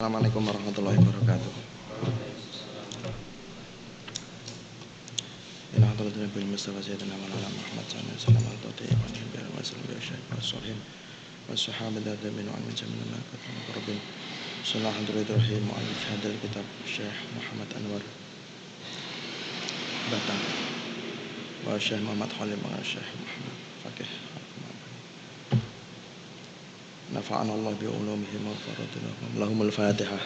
Assalamualaikum warahmatullahi wabarakatuh. إن حضرة النبي المصطفى سيدنا مولانا محمد صلى الله عليه وسلم على توتي وعليه بها وسلم بالشيخ والصحيح والصحابة ذات من وعن من جميع ما كتب ربنا بسم الله الرحمن الرحيم مؤلف هذا الكتاب الشيخ محمد أنور Batang والشيخ محمد خالد والشيخ محمد فقيه نفعنا الله بعلومهم وغفرت لهم لهم الفاتحة.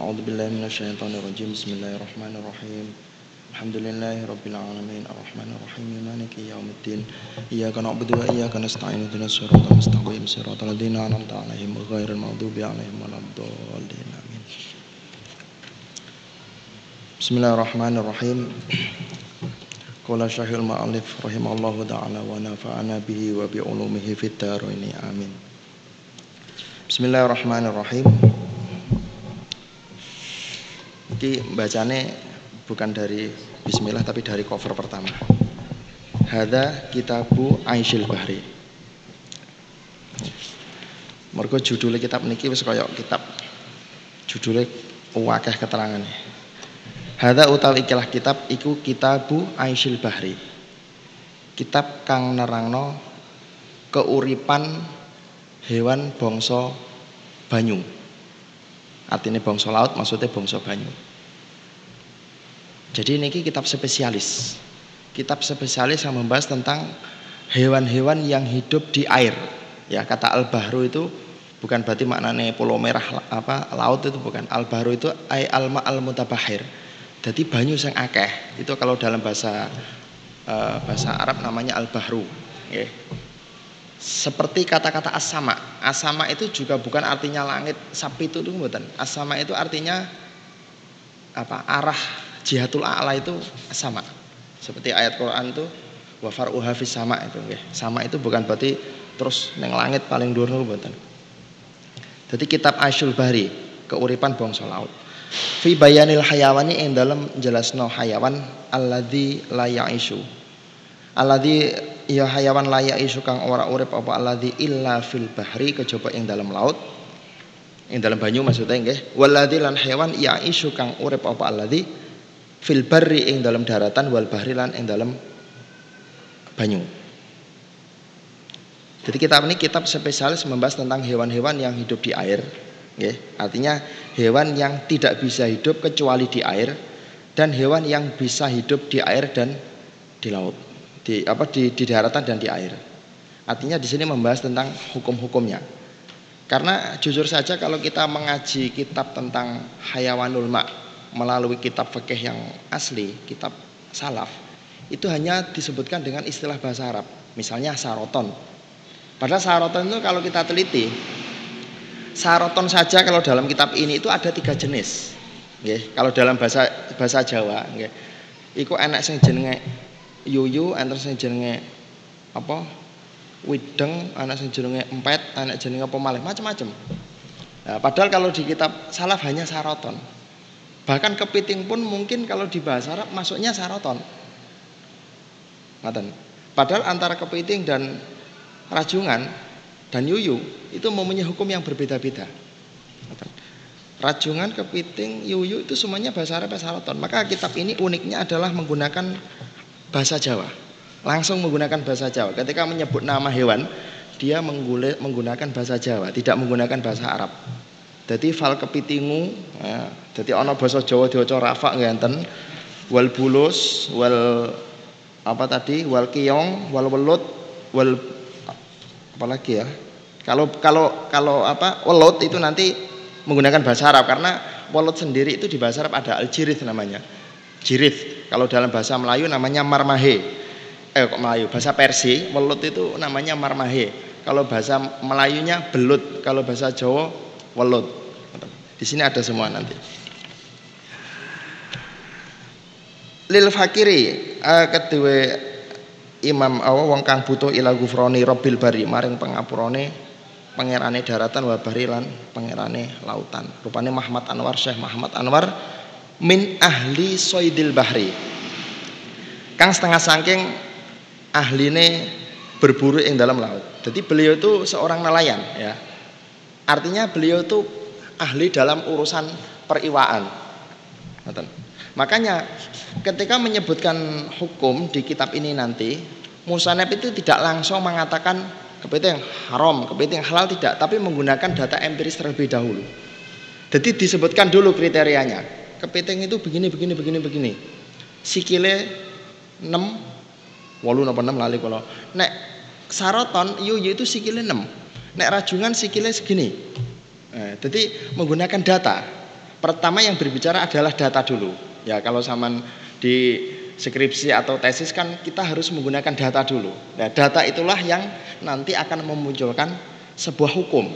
أعوذ بالله من الشيطان الرجيم. بسم الله الرحمن الرحيم. الحمد لله رب العالمين. الرحمن الرحيم. مالك يوم الدين. إياك نعبد وإياك نستعين. اهدنا الصراط المستقيم. صراط الذين أنعمت عليهم غير المغضوب عليهم ولا الضالين. آمين. بسم الله الرحمن الرحيم. قال الشيخ المؤلف رحمه الله تعالى ونفعنا به وبعلومه في الدارين. آمين. Bismillahirrahmanirrahim. Iki bacane bukan dari bismillah tapi dari cover pertama. Hada kitabu Aisyil Bahri. Mergo judulnya kitab niki wis kaya kitab judulnya wakah keterangane. Hada utawi ikilah kitab iku kitabu Aisyil Bahri. Kitab kang nerangno keuripan hewan bangsa banyu. Artinya bangsa laut maksudnya bangsa banyu. Jadi ini kitab spesialis. Kitab spesialis yang membahas tentang hewan-hewan yang hidup di air. Ya, kata al-bahru itu bukan berarti maknanya pulau merah apa laut itu bukan. Al-bahru itu ay alma al-mutabahir. Jadi banyu yang akeh. Itu kalau dalam bahasa uh, bahasa Arab namanya al-bahru. Okay seperti kata-kata asama. Asama itu juga bukan artinya langit sapi itu tuh bukan. Asama itu artinya apa? Arah jihatul a'la itu asama. Seperti ayat Quran itu wafar uhafis sama itu ya. Sama itu bukan berarti terus neng langit paling dhuwur bukan. Jadi kitab Asyul Bahri, keuripan bangsa laut. Fi bayanil hayawani yang dalam jelasno hayawan alladzi la ya'ishu. Alladzi ya hayawan layak isu kang ora urip apa alladzi illa fil bahri kejaba ing dalam laut. Ing dalam banyu maksudnya nggih. Waladzi lan hewan ya isu kang urip apa alladzi fil barri ing dalam daratan wal bahri lan ing dalam banyu. Jadi kitab ini kitab spesialis membahas tentang hewan-hewan yang hidup di air nggih. Artinya hewan yang tidak bisa hidup kecuali di air dan hewan yang bisa hidup di air dan di laut di apa di, di daratan dan di air. Artinya di sini membahas tentang hukum-hukumnya. Karena jujur saja kalau kita mengaji kitab tentang hayawanul ma melalui kitab fikih yang asli, kitab salaf, itu hanya disebutkan dengan istilah bahasa Arab. Misalnya saroton. Padahal saroton itu kalau kita teliti, saroton saja kalau dalam kitab ini itu ada tiga jenis. Kalau dalam bahasa bahasa Jawa. Iku enak sing jenenge yuyu enter sing jenenge apa? Wideng anak sing jenenge empet anak jenenge apa malih macam-macam nah, padahal kalau di kitab salaf hanya saroton. Bahkan kepiting pun mungkin kalau di bahasa Arab masuknya saroton. Ngaten. padahal antara kepiting dan rajungan dan yuyu itu mempunyai hukum yang berbeda-beda. Rajungan, kepiting, yuyu itu semuanya bahasa Arab saroton. Maka kitab ini uniknya adalah menggunakan bahasa Jawa. Langsung menggunakan bahasa Jawa. Ketika menyebut nama hewan, dia menggunakan bahasa Jawa, tidak menggunakan bahasa Arab. Jadi fal kepitingu, ya, jadi ono bahasa Jawa diwaca rafa ngenten, wal bulus, wal apa tadi, wal kiong, wal welut, wal apa lagi ya? Kalau kalau kalau apa welut itu nanti menggunakan bahasa Arab karena welut sendiri itu di bahasa Arab ada al-jirith namanya. Jirith. Kalau dalam bahasa Melayu namanya marmahe. Eh kok Melayu? Bahasa Persi, welut itu namanya marmahe. Kalau bahasa Melayunya belut, kalau bahasa Jawa welut. Di sini ada semua nanti. Lil fakiri uh, Imam awa wong kang butuh ila gufroni robbil bari maring pengapurane pangerane daratan wa bari lan pangerane lautan. Rupane Muhammad Anwar Syekh Muhammad Anwar min ahli soidil bahri kang setengah saking ahline berburu yang dalam laut jadi beliau itu seorang nelayan ya artinya beliau itu ahli dalam urusan periwaan. Makanya ketika menyebutkan hukum di kitab ini nanti, Musanep itu tidak langsung mengatakan kepiting haram, kepiting halal tidak, tapi menggunakan data empiris terlebih dahulu. Jadi disebutkan dulu kriterianya. Kepiting itu begini, begini, begini, begini. Sikile 6, walu napa 6 lali kalau. Nek saroton yuyu itu sikile 6. Nek rajungan sikile segini. Eh, jadi menggunakan data. Pertama yang berbicara adalah data dulu. Ya kalau zaman di skripsi atau tesis kan kita harus menggunakan data dulu. Nah, data itulah yang nanti akan memunculkan sebuah hukum.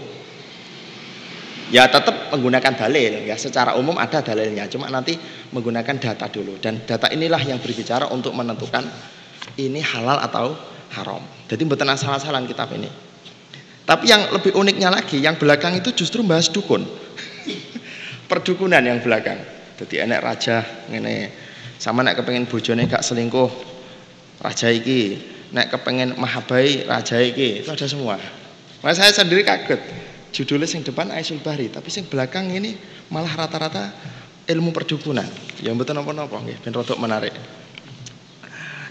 Ya tetap menggunakan dalil ya secara umum ada dalilnya cuma nanti menggunakan data dulu dan data inilah yang berbicara untuk menentukan ini halal atau haram. Jadi betul salah-salah kitab ini. Tapi yang lebih uniknya lagi yang belakang itu justru bahas dukun. Perdukunan yang belakang. Jadi enek raja ngene. Sama nek kepengen bojone gak selingkuh, raja iki. Nek kepengen mahabai, raja iki. Itu ada semua. Nah, saya sendiri kaget. Judulnya sing depan Aisyul Bahri, tapi sing belakang ini malah rata-rata ilmu perdukunan. Ya betul napa-napa nggih, ben rodok menarik.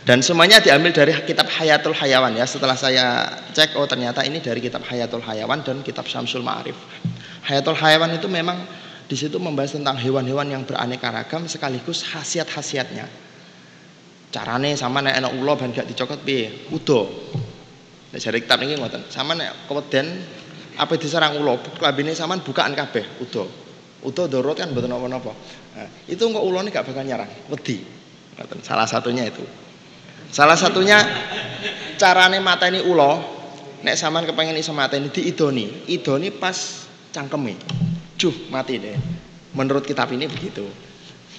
Dan semuanya diambil dari kitab Hayatul Hayawan ya. Setelah saya cek oh ternyata ini dari kitab Hayatul Hayawan dan kitab Syamsul Ma'arif. Hayatul Hayawan itu memang di situ membahas tentang hewan-hewan yang beraneka ragam sekaligus khasiat-khasiatnya. Carane sama nek enak ulo ban gak dicokot piye? Udo. Nek jare kitab niki ngoten. Sama nek keweden apa diserang ulo, klambine sampean bukaan kabeh, udo. Udo dorot kan mboten napa-napa. Nah, itu kok ulone gak bakal nyerang, wedi. Salah satunya itu. Salah satunya carane mateni ulo, nek sampean kepengen iso mateni diidoni. Idoni pas cangkeme juh mati deh. Menurut kitab ini begitu.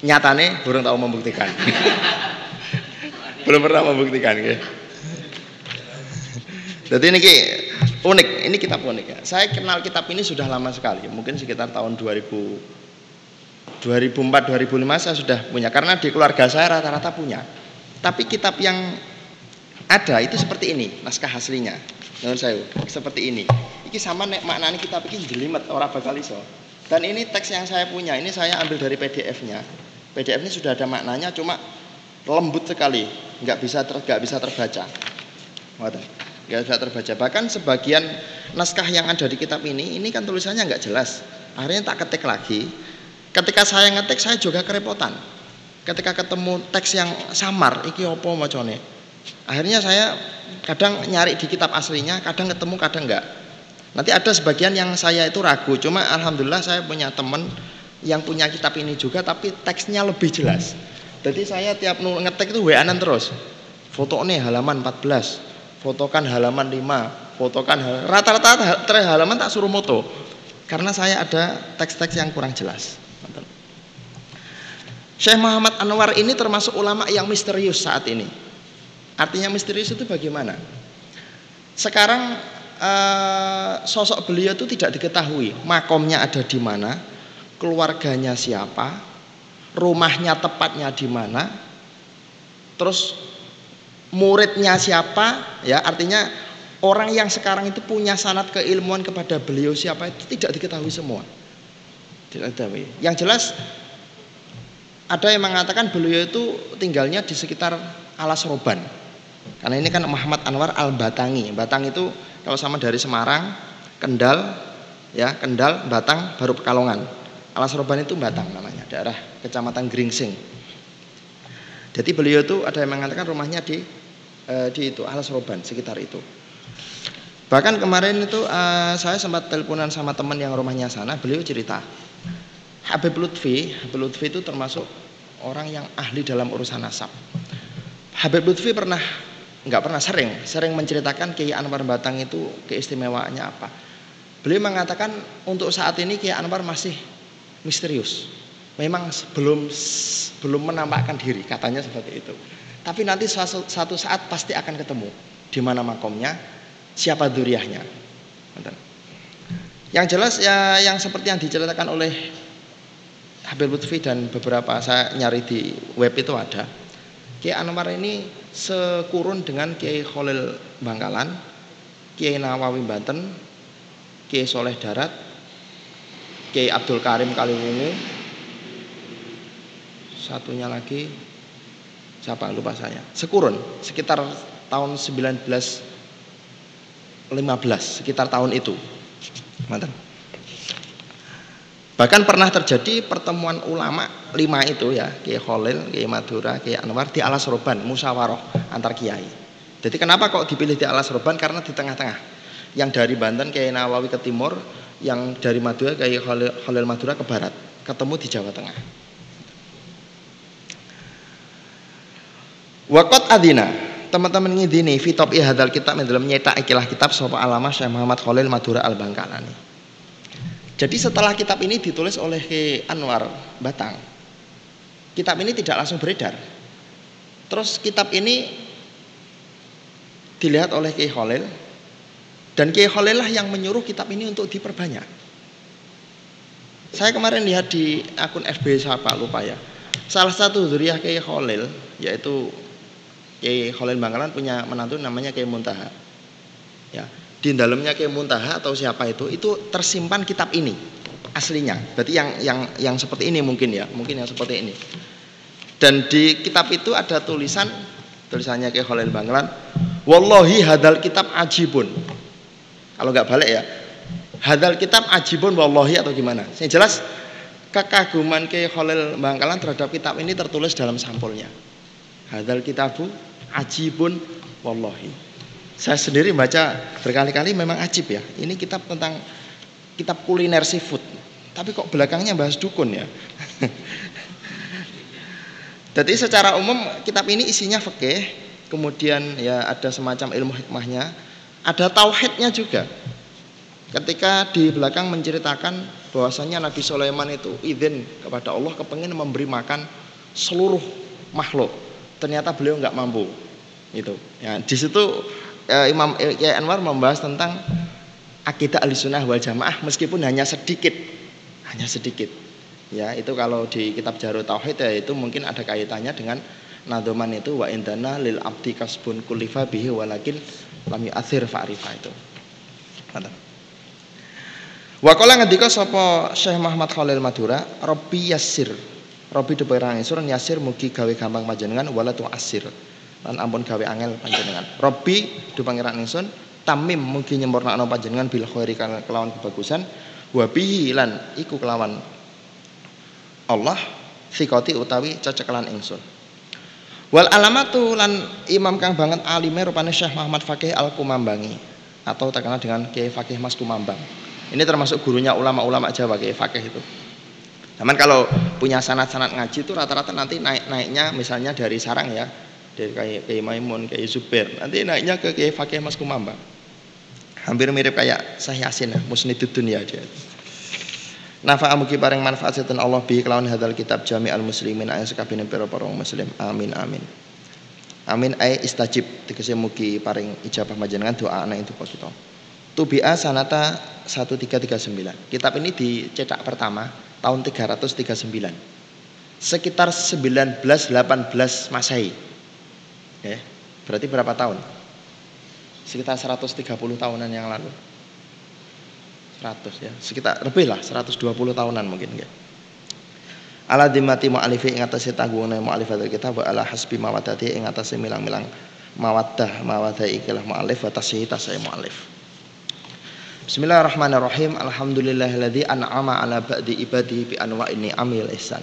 Nyatane belum tahu membuktikan. belum pernah membuktikan ya. Jadi ini unik, ini kitab unik ya. Saya kenal kitab ini sudah lama sekali, mungkin sekitar tahun 2000 2004 2005 saya sudah punya karena di keluarga saya rata-rata punya. Tapi kitab yang ada itu seperti ini naskah aslinya. Menurut saya seperti ini. Iki sama nek maknanya kitab ini jelimet orang bakal iso. Dan ini teks yang saya punya, ini saya ambil dari PDF-nya. PDF ini sudah ada maknanya, cuma lembut sekali, nggak bisa ter, nggak bisa terbaca. Nggak bisa terbaca. Bahkan sebagian naskah yang ada di kitab ini, ini kan tulisannya nggak jelas. Akhirnya tak ketik lagi. Ketika saya ngetik, saya juga kerepotan. Ketika ketemu teks yang samar, iki opo macone. Akhirnya saya kadang nyari di kitab aslinya, kadang ketemu, kadang enggak. Nanti ada sebagian yang saya itu ragu, cuma alhamdulillah saya punya teman yang punya kitab ini juga tapi teksnya lebih jelas. Jadi saya tiap ngetek itu WA-an terus. Foto nih halaman 14, fotokan halaman 5, fotokan rata-rata halaman tak suruh moto. Karena saya ada teks-teks yang kurang jelas. Syekh Muhammad Anwar ini termasuk ulama yang misterius saat ini. Artinya misterius itu bagaimana? Sekarang uh, sosok beliau itu tidak diketahui makomnya ada di mana, keluarganya siapa, rumahnya tepatnya di mana, terus muridnya siapa, ya artinya orang yang sekarang itu punya sanat keilmuan kepada beliau siapa itu tidak diketahui semua. Tidak diketahui. Yang jelas ada yang mengatakan beliau itu tinggalnya di sekitar Alas Roban. Karena ini kan Muhammad Anwar Al-Batangi. Batang itu kalau sama dari Semarang, Kendal, ya Kendal, Batang, baru Pekalongan. Alas Roban itu Batang namanya, daerah Kecamatan Gringsing. Jadi beliau itu ada yang mengatakan rumahnya di eh, di itu Alas Roban sekitar itu. Bahkan kemarin itu eh, saya sempat teleponan sama teman yang rumahnya sana, beliau cerita Habib Lutfi, Habib Lutfi itu termasuk orang yang ahli dalam urusan nasab. Habib Lutfi pernah nggak pernah sering sering menceritakan Kiai Anwar Batang itu keistimewaannya apa. Beliau mengatakan untuk saat ini Kiai Anwar masih misterius. Memang belum belum menampakkan diri katanya seperti itu. Tapi nanti suatu, satu saat pasti akan ketemu. Di mana makomnya, siapa duriahnya. Yang jelas ya yang seperti yang diceritakan oleh Habib Lutfi dan beberapa saya nyari di web itu ada. Kiai Anwar ini sekurun dengan Kiai Khalil Bangkalan, Kiai Nawawi Banten, Kiai Soleh Darat, Kiai Abdul Karim Kaliwungu. Satunya lagi siapa? Lupa saya. Sekurun sekitar tahun 1915 sekitar tahun itu. Mantan bahkan pernah terjadi pertemuan ulama lima itu ya Kiai Khalil Kiai Madura Kiai Anwar di Alas Roban musyawarah antar kiai. Jadi kenapa kok dipilih di Alas Roban karena di tengah-tengah. Yang dari Banten Kiai Nawawi ke timur yang dari Madura Kiai Khalil Madura ke barat. Ketemu di Jawa Tengah Wakot adina teman-teman ngidini fitop ihadal kitab dalam nyetak ikilah kitab sopa alama Syekh Muhammad Khalil Madura al Bangkalani. Jadi setelah kitab ini ditulis oleh Anwar Batang, kitab ini tidak langsung beredar. Terus kitab ini dilihat oleh Ki Khalil dan Ki Khalil lah yang menyuruh kitab ini untuk diperbanyak. Saya kemarin lihat di akun FB siapa lupa ya. Salah satu zuriyah Ki Khalil yaitu Kiai Khalil Bangkalan punya menantu namanya Kiai Muntaha. Ya, di dalamnya Kiai Muntaha atau siapa itu itu tersimpan kitab ini aslinya. Berarti yang yang yang seperti ini mungkin ya, mungkin yang seperti ini. Dan di kitab itu ada tulisan tulisannya Kiai Khalil Bangkalan, "Wallahi hadal kitab ajibun." Kalau nggak balik ya, hadal kitab ajibun wallahi atau gimana? Yang jelas kekaguman Kiai Khalil Bangkalan terhadap kitab ini tertulis dalam sampulnya. Hadal kitabu ajibun wallahi. Saya sendiri baca berkali-kali memang ajib ya. Ini kitab tentang kitab kuliner seafood. Tapi kok belakangnya bahas dukun ya. Jadi secara umum kitab ini isinya fikih, kemudian ya ada semacam ilmu hikmahnya, ada tauhidnya juga. Ketika di belakang menceritakan bahwasanya Nabi Sulaiman itu izin kepada Allah kepengen memberi makan seluruh makhluk ternyata beliau nggak mampu. Itu ya di situ eh, Imam Kiai Anwar membahas tentang akidah sunnah wal jamaah meskipun hanya sedikit. Hanya sedikit. Ya itu kalau di kitab Jarul Tauhid ya itu mungkin ada kaitannya dengan nadoman itu wa indana lil abdi kasbun kulifa bihi walakin lam yu'athir fa'rifa itu. Mantap. Wa kala ngendika sapa Syekh Muhammad Khalil Madura Rabbi Yassir Robi deperang ingsun yasir mugi gawe gampang panjenengan wala tu asir. Lan ampun gawe angel panjenengan. Robi du pangeran ingsun tamim mugi nyempurnakno panjenengan bil khairi kelawan kebagusan wa bihi lan iku kelawan Allah sikoti utawi cecekelan ingsun. Wal alamatu lan imam kang banget alime rupane Syekh Muhammad Fakih Al Kumambangi atau terkenal dengan Kiai Fakih Mas Kumambang. Ini termasuk gurunya ulama-ulama Jawa Kiai Fakih itu. Cuman kalau punya sanat-sanat ngaji itu rata-rata nanti naik-naiknya misalnya dari sarang ya, dari kayak Kiai Maimun, Kiai Zubair, nanti naiknya ke Kiai Fakih Mas Kumamba. Hampir mirip kayak Sahih Yasin, musnidud dunia dia. Nafa amuki paring manfaat setan Allah bi kelawan hadal kitab jami al muslimin ayat sekabine pira para muslim. Amin amin. Amin ay istajib tegese mugi paring ijabah panjenengan doa anak itu kita. Tubi'a sanata 1339. Kitab ini dicetak pertama tahun 339 sekitar 1918 Masehi. Ya, berarti berapa tahun? Sekitar 130 tahunan yang lalu. 100 ya sekitar lebih lah 120 tahunan mungkin ya ala dimati mu'alifi ing atase hadal kitab wa ala hasbi mawadati ing atase milang-milang mawaddah mawaddah ikilah mu'alif wa tasyihi tasai mu'alif Bismillahirrahmanirrahim. Alhamdulillahilladzi an'ama ala ba'di ibadihi bi anwa'in ni'amil ihsan.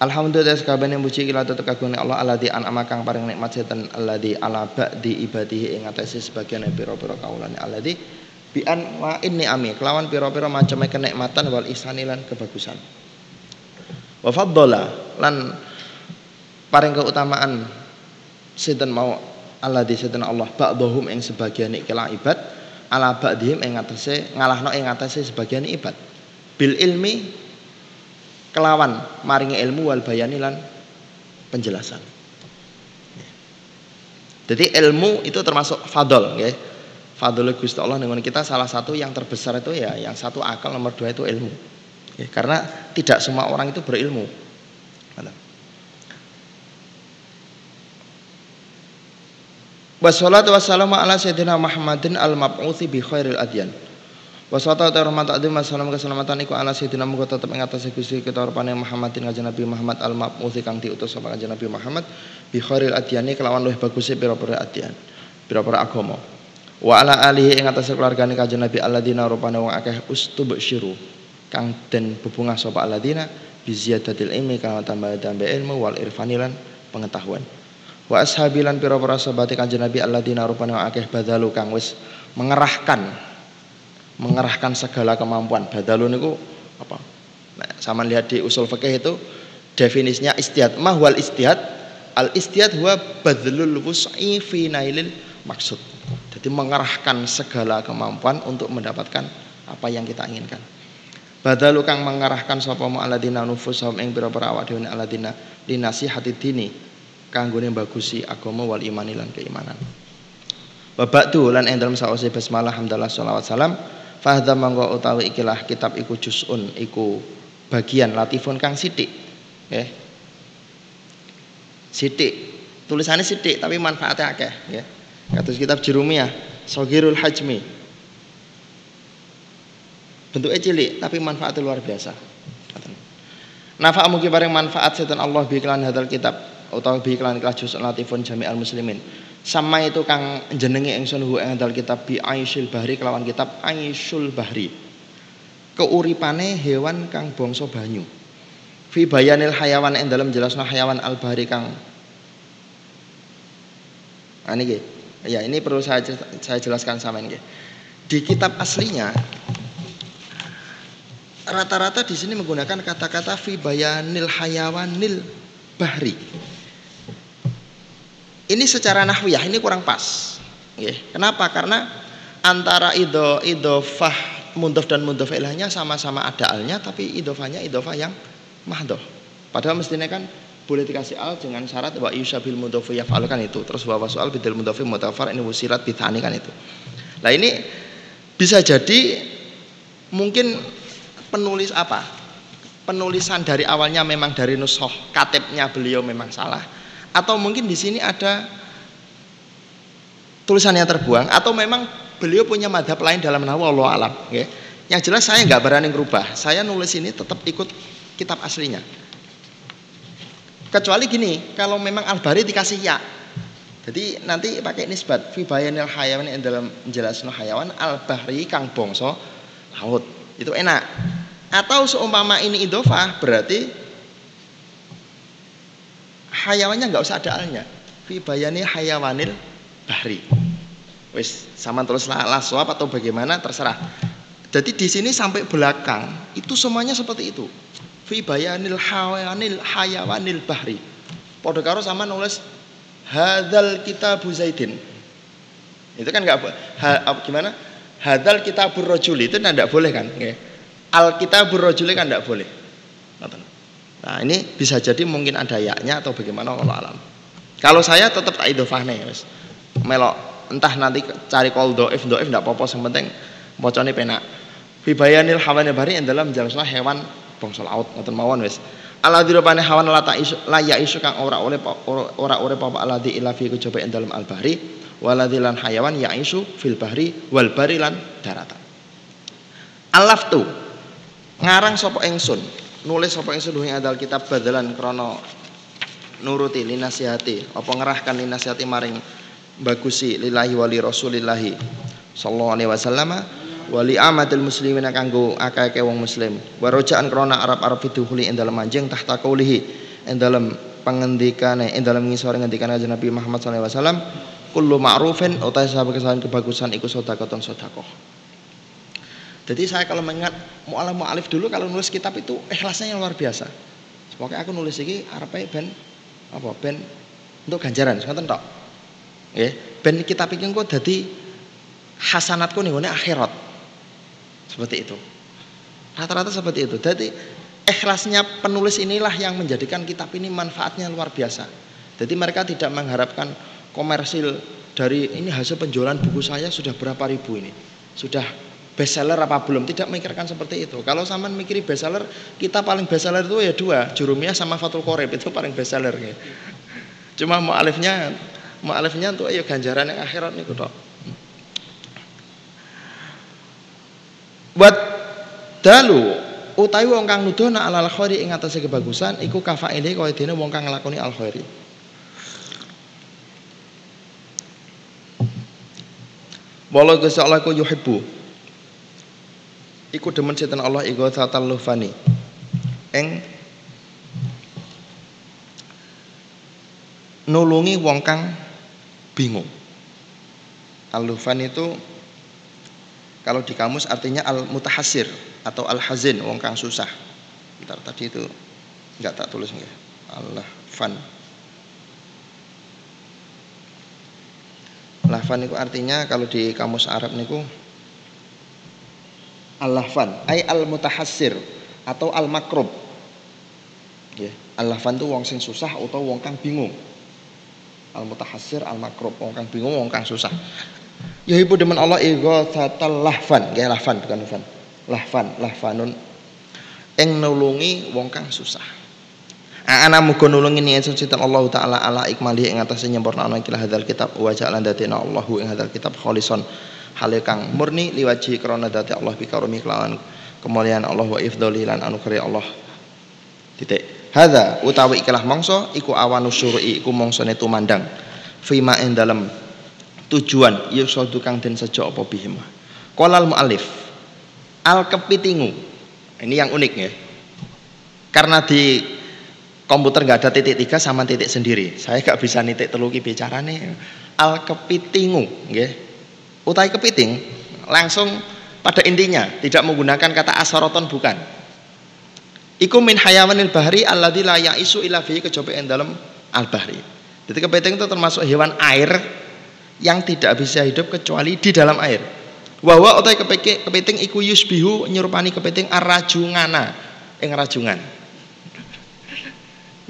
Alhamdulillah sakabehane muji kila tetep kagungane Allah alladzi an'ama kang paring nikmat setan alladzi ala ba'di ibadihi ing atase sebagian pira-pira kaulane alladzi bi anwa'in ni'ami kelawan pira-pira macam kenikmatan wal ihsan lan kebagusan. Wa faddala lan paring keutamaan setan mau alladzi setan Allah ba'dhum ing sebagian ikilah ibad ala ba'dihim ing atase ngalahno ing atase sebagian ibad. Bil ilmi kelawan maringi ilmu wal bayani lan penjelasan. Jadi ilmu itu termasuk fadol ya fadol Gusti Allah dengan kita salah satu yang terbesar itu ya yang satu akal nomor dua itu ilmu. Ya, karena tidak semua orang itu berilmu Wassalatu wassalamu ala sayyidina Muhammadin al-mab'uthi bi khairil adyan. Wasata ta rahmat ta'zim salam keselamatan iku ala sayyidina muga tetep ing atase Gusti kita rupane Muhammadin kanjeng Nabi Muhammad al mab'uts kang diutus sapa kanjeng Nabi Muhammad bi khairil adyani kelawan luwih baguse pira-pira adyan pira-pira agama wa ala alihi ing atase keluargane kanjeng Nabi alladzina rupane wong akeh ustubsyiru kang den bebungah sapa alladzina bi ziyadatil ilmi kang tambah tambah ilmu wal irfanilan pengetahuan wa ashabilan pira-pira sahabat kanjeng Nabi alladzina rupane akeh badalu kang wis mengerahkan mengerahkan segala kemampuan. Badalun itu apa? Nah, sama lihat di usul fikih itu definisinya istihad. Mahwal istihad al istihad huwa badlul wus'i fi nailil maksud. Jadi mengerahkan segala kemampuan untuk mendapatkan apa yang kita inginkan. Badalu kang mengarahkan sapa mu aladina nufusahum ing pira-pira awak dhewe aladina dinasihati dini kanggone bagusi agama wal iman lan keimanan. Babak tu lan ing dalem saose basmalah hamdalah sholawat salam Fahda mangko utawi ikilah kitab iku juz'un iku bagian latifun kang sithik. Nggih. Sithik. Tulisannya sithik tapi manfaatnya akeh, nggih. Kados kitab Jurumiyah, Sogirul Hajmi. Bentuknya cilik tapi manfaatnya luar biasa. Nafa mugi bareng manfaat setan Allah bi iklan kitab utawa bi iklan kelas juz'un latifun jami'al muslimin sama itu kang jenenge ingsun hu ing kitab bi Aisyul Bahri kelawan kitab Aisyul Bahri. Keuripane hewan kang bangsa banyu. Fi bayanil hayawan ing dalam jelasna hayawan al bahri kang. Ah, ini ya ini perlu saya saya jelaskan sama ini di kitab aslinya rata-rata di sini menggunakan kata-kata fi bayanil hayawanil bahri ini secara nahwiyah ini kurang pas. Kenapa? Karena antara ido idofah mundof dan mundof ilahnya sama-sama ada alnya tapi idofahnya idofah yang mahdoh. Padahal mestinya kan boleh dikasih al dengan syarat wa yusabil mudhofu yaf'al kan itu. Terus wa soal bidil mudhofi mutafar ini wusirat bithani kan itu. Nah ini bisa jadi mungkin penulis apa? Penulisan dari awalnya memang dari nusoh katibnya beliau memang salah atau mungkin di sini ada tulisannya terbuang atau memang beliau punya madhab lain dalam nahu Allah alam ya. yang jelas saya nggak berani merubah saya nulis ini tetap ikut kitab aslinya. Kecuali gini kalau memang al-bari dikasih ya. Jadi nanti pakai nisbat fi bayanil hayawan yang dalam menjelaskan hayawan al-bahri kang bongso laut. Itu enak. Atau seumpama ini idofah berarti hayawannya nggak usah ada alnya fi bayani hayawanil bahri. Wis sama terus laswab atau bagaimana terserah. Jadi di sini sampai belakang itu semuanya seperti itu. Fi bayanil hayawanil hayawanil bahri. Podo karo sama nulis hadal kitab zaidin. Itu kan nggak ha, gimana? Hadal kitabur rojuli. Itu tidak boleh kan? Al rojuli kan tidak boleh Nah ini bisa jadi mungkin ada yaknya atau bagaimana Allah alam. Kalau saya tetap tak idofah nih, wis. Melok entah nanti cari kol doif doif tidak apa-apa, yang penting bocone penak. Bibayanil hawan bari yang dalam jelaslah hewan bangsa laut ngoten mawon wis. Ala dirupane hawan lata isu laya isu kang ora oleh ora ora apa aladi ila fi kejaba ing dalam al bahri waladzi lan hayawan ya isu fil wal bari lan daratan. Alaf tu ngarang sapa ingsun nulis apa yang sudah adal kitab badalan krono nuruti linasihati apa ngerahkan linasihati maring bagusi lillahi wali rasulillahi sallallahu alaihi wasallam wali amatil muslimin kanggo akeh wong muslim. Warojaan krona Arab-Arab fiduhuli ing dalem anjing tahta qaulihi ing dalem pangendikane ing dalem ngisore ngendikane Nabi Muhammad sallallahu alaihi wasallam kullu ma'rufin utahe sahabat kebagusan iku sedekah sedekah jadi saya kalau mengingat mu'alaf mu'alif dulu kalau nulis kitab itu ikhlasnya yang luar biasa. Pokoknya aku nulis ini arepe ben apa ben untuk ganjaran, ngoten tok. Nggih, ben kitab iki engko dadi hasanatku ning akhirat. Seperti itu. Rata-rata seperti itu. Jadi ikhlasnya penulis inilah yang menjadikan kitab ini manfaatnya luar biasa. Jadi mereka tidak mengharapkan komersil dari ini hasil penjualan buku saya sudah berapa ribu ini. Sudah bestseller apa belum tidak memikirkan seperti itu kalau sama mikiri bestseller kita paling bestseller itu ya dua jurumiyah sama fatul koreb itu paling bestseller gitu. cuma mu'alifnya mu'alifnya untuk ayo ganjaran yang akhirat nih kudo Wat dalu utawi wong kang nuduhna alal khairi ing atase kebagusan iku kafaile kaya dene wong kang nglakoni al khairi. Wala Gusti Allah ku yuhibbu. Iku demen setan Allah iku tatal lufani. Eng nulungi wong kang bingung. Al-lufan itu kalau di kamus artinya al-mutahasir atau al-hazin, wong kang susah. Bentar tadi itu enggak tak tulis nggih. Allah fan. Lahfan itu artinya kalau di kamus Arab niku al-lahfan ay al-mutahassir atau al-makrub. Ya, al-lahfan itu wong sing susah atau wong kang bingung. Al-mutahassir al-makrub, wong kang bingung, wong kang susah. Ya ibu demen Allah ighathatal lahfan, ya lahfan bukan lahfan. Lahfan, lahfanun ing nulungi wong kang susah. Ana muga nulungi ni ingsun sinten Allah taala ala ikmali ing atase nyempurnakno hadzal kitab wa ja'alan datina Allahu ing hadzal kitab kholison hale kang murni liwaji krana dati Allah bi karumi kelawan kemuliaan Allah wa ifdhali lan anugerah Allah. Titik. Hadza utawi ikilah mongso iku awanu syur'i iku mongsone tumandang. Fima ing dalem tujuan yusadu kang den sejo apa bihim kolal mu'alif al kepitingu. Ini yang unik ya. Karena di komputer nggak ada titik tiga sama titik sendiri. Saya nggak bisa nitik teluki bicara nih al kepitingu ya utai kepiting langsung pada intinya tidak menggunakan kata asoroton bukan iku min hayawanil bahri alladzi la ya'isu ila fihi kejaba dalam al bahri jadi kepiting itu termasuk hewan air yang tidak bisa hidup kecuali di dalam air. Wawa otai kepiting, iku yusbihu nyerupani kepiting arrajungana ing rajungan.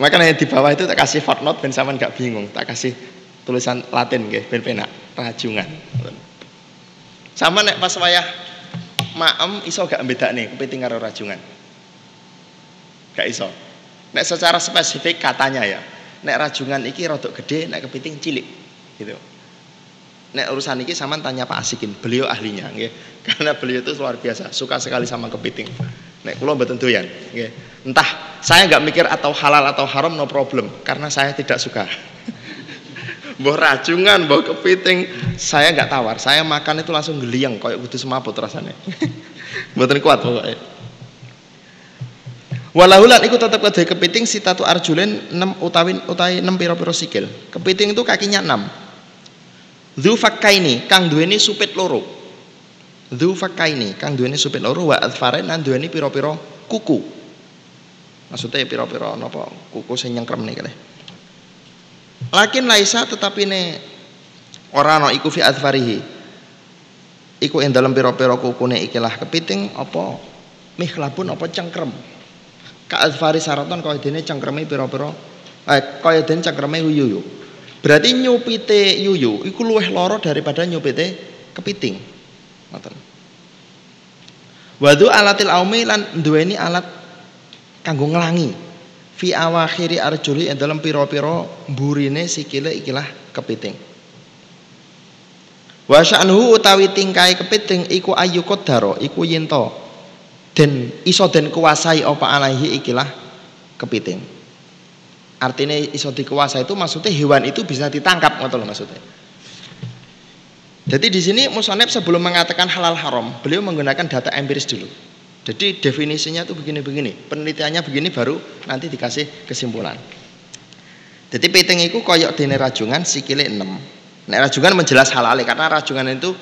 Makanya di bawah itu tak kasih footnote ben sampean gak bingung, tak kasih tulisan Latin nggih ben penak rajungan. Sama nek pas wayah maem iso gak nih kepiting karo rajungan. Gak iso. Nek secara spesifik katanya ya, nek rajungan iki rodok gede, nek kepiting cilik gitu. Nek urusan ini sama tanya Pak Asikin, beliau ahlinya, nggih. Karena beliau itu luar biasa, suka sekali sama kepiting. Nek kula mboten doyan. Entah saya nggak mikir atau halal atau haram no problem, karena saya tidak suka. Mbah racungan, mbah kepiting, saya nggak tawar. Saya makan itu langsung geliang, kayak kudu semaput rasanya. mboten kuat pokoknya. Walahulan iku tetap kedhe kepiting sitatu arjulen 6 utawi utawi 6 pira-pira sikil. Kepiting itu kakinya 6. Dzufakkaini kang duweni supit loro. Dzufakkaini kang duweni supit loro wa adfaren lan duweni pira-pira kuku. Maksudnya pira-pira napa kuku sing nyengkrem nih kalih. Lakin laisa tetapi ne ora ana iku fi adfarihi. Iku ing dalem pira-pira kukune ikilah kepiting apa mihlabun apa cengkrem. Ka adfari saraton kaya dene cengkreme pira-pira eh kaya dene cengkreme yuyu. Berarti nyupite yuyu iku luwih loro daripada nyupite kepiting. Ngoten. Wadu alatil aumi lan duweni alat kanggo nglangi. Fi awakhiri arjuli ing dalam pira-pira burine sikile ikilah kepiting. Wa sya'nuhu utawi tingkai kepiting iku ayu qaddaro iku yento den iso den kuasai apa alaihi ikilah kepiting. Artinya iso dikuasa itu maksudnya hewan itu bisa ditangkap ngoten loh maksudnya. Jadi di sini Musonep sebelum mengatakan halal haram, beliau menggunakan data empiris dulu. Jadi definisinya itu begini-begini, penelitiannya begini baru nanti dikasih kesimpulan. Jadi piting itu koyok dene rajungan sikile 6. Nek rajungan menjelas halal karena rajungan itu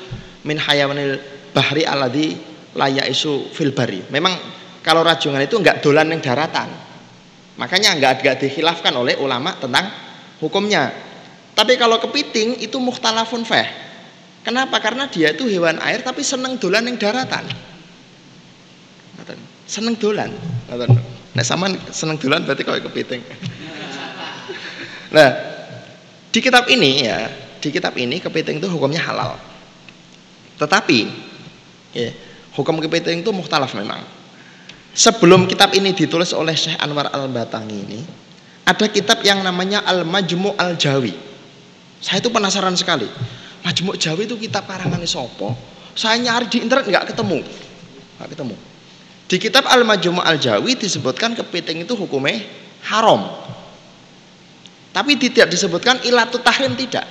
min hayawanil bahri aladi layak isu filbari. Memang kalau rajungan itu enggak dolan yang daratan, Makanya nggak nggak dihilafkan oleh ulama tentang hukumnya. Tapi kalau kepiting itu mukhtalafun feh. Kenapa? Karena dia itu hewan air tapi seneng dolan yang daratan. Seneng dolan. Nah sama seneng dolan berarti kalau kepiting. Nah di kitab ini ya di kitab ini kepiting itu hukumnya halal. Tetapi ya, hukum kepiting itu mukhtalaf memang. Sebelum kitab ini ditulis oleh Syekh Anwar Al-Batangi ini, ada kitab yang namanya Al-Majmu' Al-Jawi. Saya itu penasaran sekali. Majmu' Jawi itu kitab karangan sopo. Saya nyari di internet nggak ketemu. Gak ketemu. Di kitab Al-Majmu' Al-Jawi disebutkan kepiting itu hukumnya haram. Tapi tidak disebutkan ilatu tahrim tidak.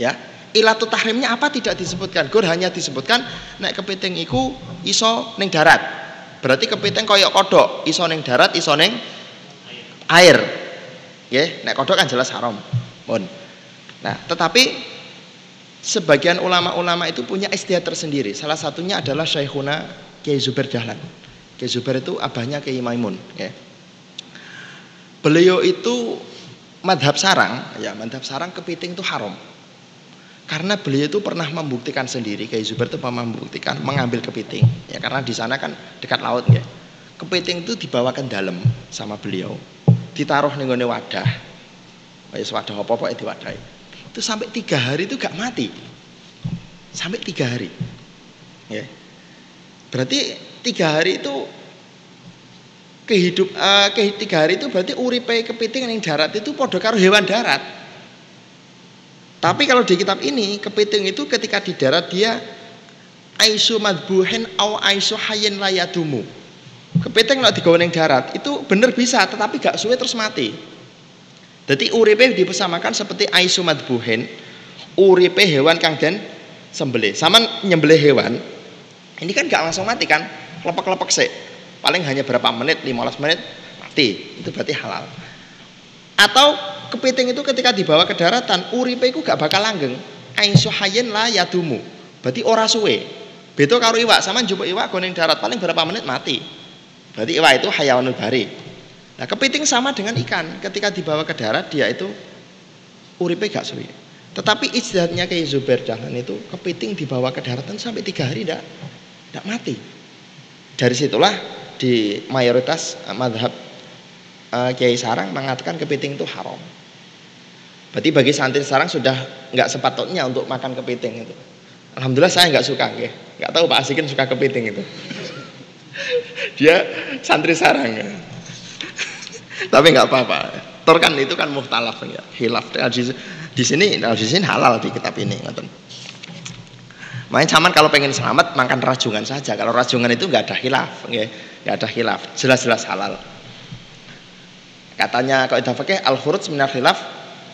Ya. Ilatu tahrimnya apa tidak disebutkan. Gur hanya disebutkan naik kepiting iku iso ning darat. Berarti kepiting koyok kodok, iso ning darat, iso ning air. Ya, naik kodok kan jelas haram. Bon. Nah, tetapi sebagian ulama-ulama itu punya istiadat tersendiri. Salah satunya adalah Syekhuna Kiai Zubair Dahlan. Kiai Zubair itu abahnya Kiai Maimun, ya. Beliau itu madhab sarang, ya madhab sarang kepiting itu haram. Karena beliau itu pernah membuktikan sendiri, Kiai Zubair itu pernah membuktikan mengambil kepiting, ya karena di sana kan dekat laut ya. Kepiting itu dibawa ke dalam sama beliau, ditaruh nih wadah, ya wadah apa-apa ya diwadahi. Itu sampai tiga hari itu gak mati, sampai tiga hari, ya. Berarti tiga hari itu kehidup uh, ke tiga hari itu berarti uripe kepiting yang darat itu podo karo hewan darat. Tapi kalau di kitab ini kepiting itu ketika di darat dia aisu madbuhen au aisu hayin layadumu. Kepiting kalau digawe darat itu bener bisa tetapi gak suwe terus mati. Jadi uripe dipesamakan seperti aisu madbuhen uripe hewan kang den sembelih. Sama nyembelih hewan ini kan gak langsung mati kan? Lepek-lepek sih paling hanya berapa menit 15 menit mati. Itu berarti halal. Atau kepiting itu ketika dibawa ke daratan uripe itu gak bakal langgeng. Aisu hayyin la yadumu. Berarti ora suwe. Beto karo iwak. Sama jupuk iwak goning darat paling berapa menit mati. Berarti iwak itu hayawanul bari. Nah kepiting sama dengan ikan. Ketika dibawa ke darat dia itu uripe gak suwe. Tetapi ijtihadnya kayak Zubair Dahlan itu kepiting dibawa ke daratan sampai tiga hari tidak mati dari situlah di mayoritas uh, madhab uh, Kiai Sarang mengatakan kepiting itu haram. Berarti bagi santri Sarang sudah nggak sepatutnya untuk makan kepiting itu. Alhamdulillah saya nggak suka, nggak tahu Pak Asikin suka kepiting itu. Dia santri Sarang. Ya. Tapi nggak apa-apa. Tor kan itu kan muhtalaf ya, hilaf. Di sini di sini halal di kitab ini, Makanya zaman kalau pengen selamat makan rajungan saja. Kalau rajungan itu nggak ada hilaf, nggak ada hilaf, jelas-jelas halal. Katanya kalau kita pakai al khurut minar hilaf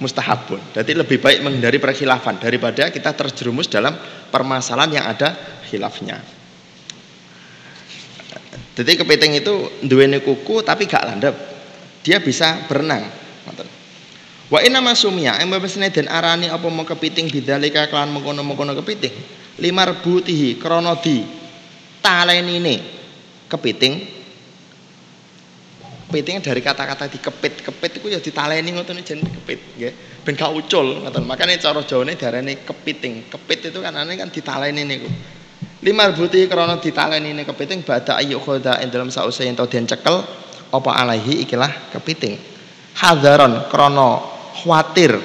mustahabun. Jadi lebih baik menghindari perkhilafan daripada kita terjerumus dalam permasalahan yang ada hilafnya. Jadi kepiting itu duweni kuku tapi gak landep. Dia bisa berenang. Wa inna masumya yang bebasne dan arani apa mau kepiting bidzalika kelan mengkono-mengkono kepiting. Lima rebutihi krana di talenine kepiting. Kepiting dari kata-kata dikepit kepit itu ya ditaleni ngoten jeneng kepit nggih. Ben gak ucul ngoten. Makane cara Jawane diarani kepiting. Kepit itu kan aneh kan ditaleni niku. Lima buti krana ditaleni ini kepiting. Bada ayu khoda ing dalam sause yen cekel apa alaihi ikilah kepiting. Hadaron krana khawatir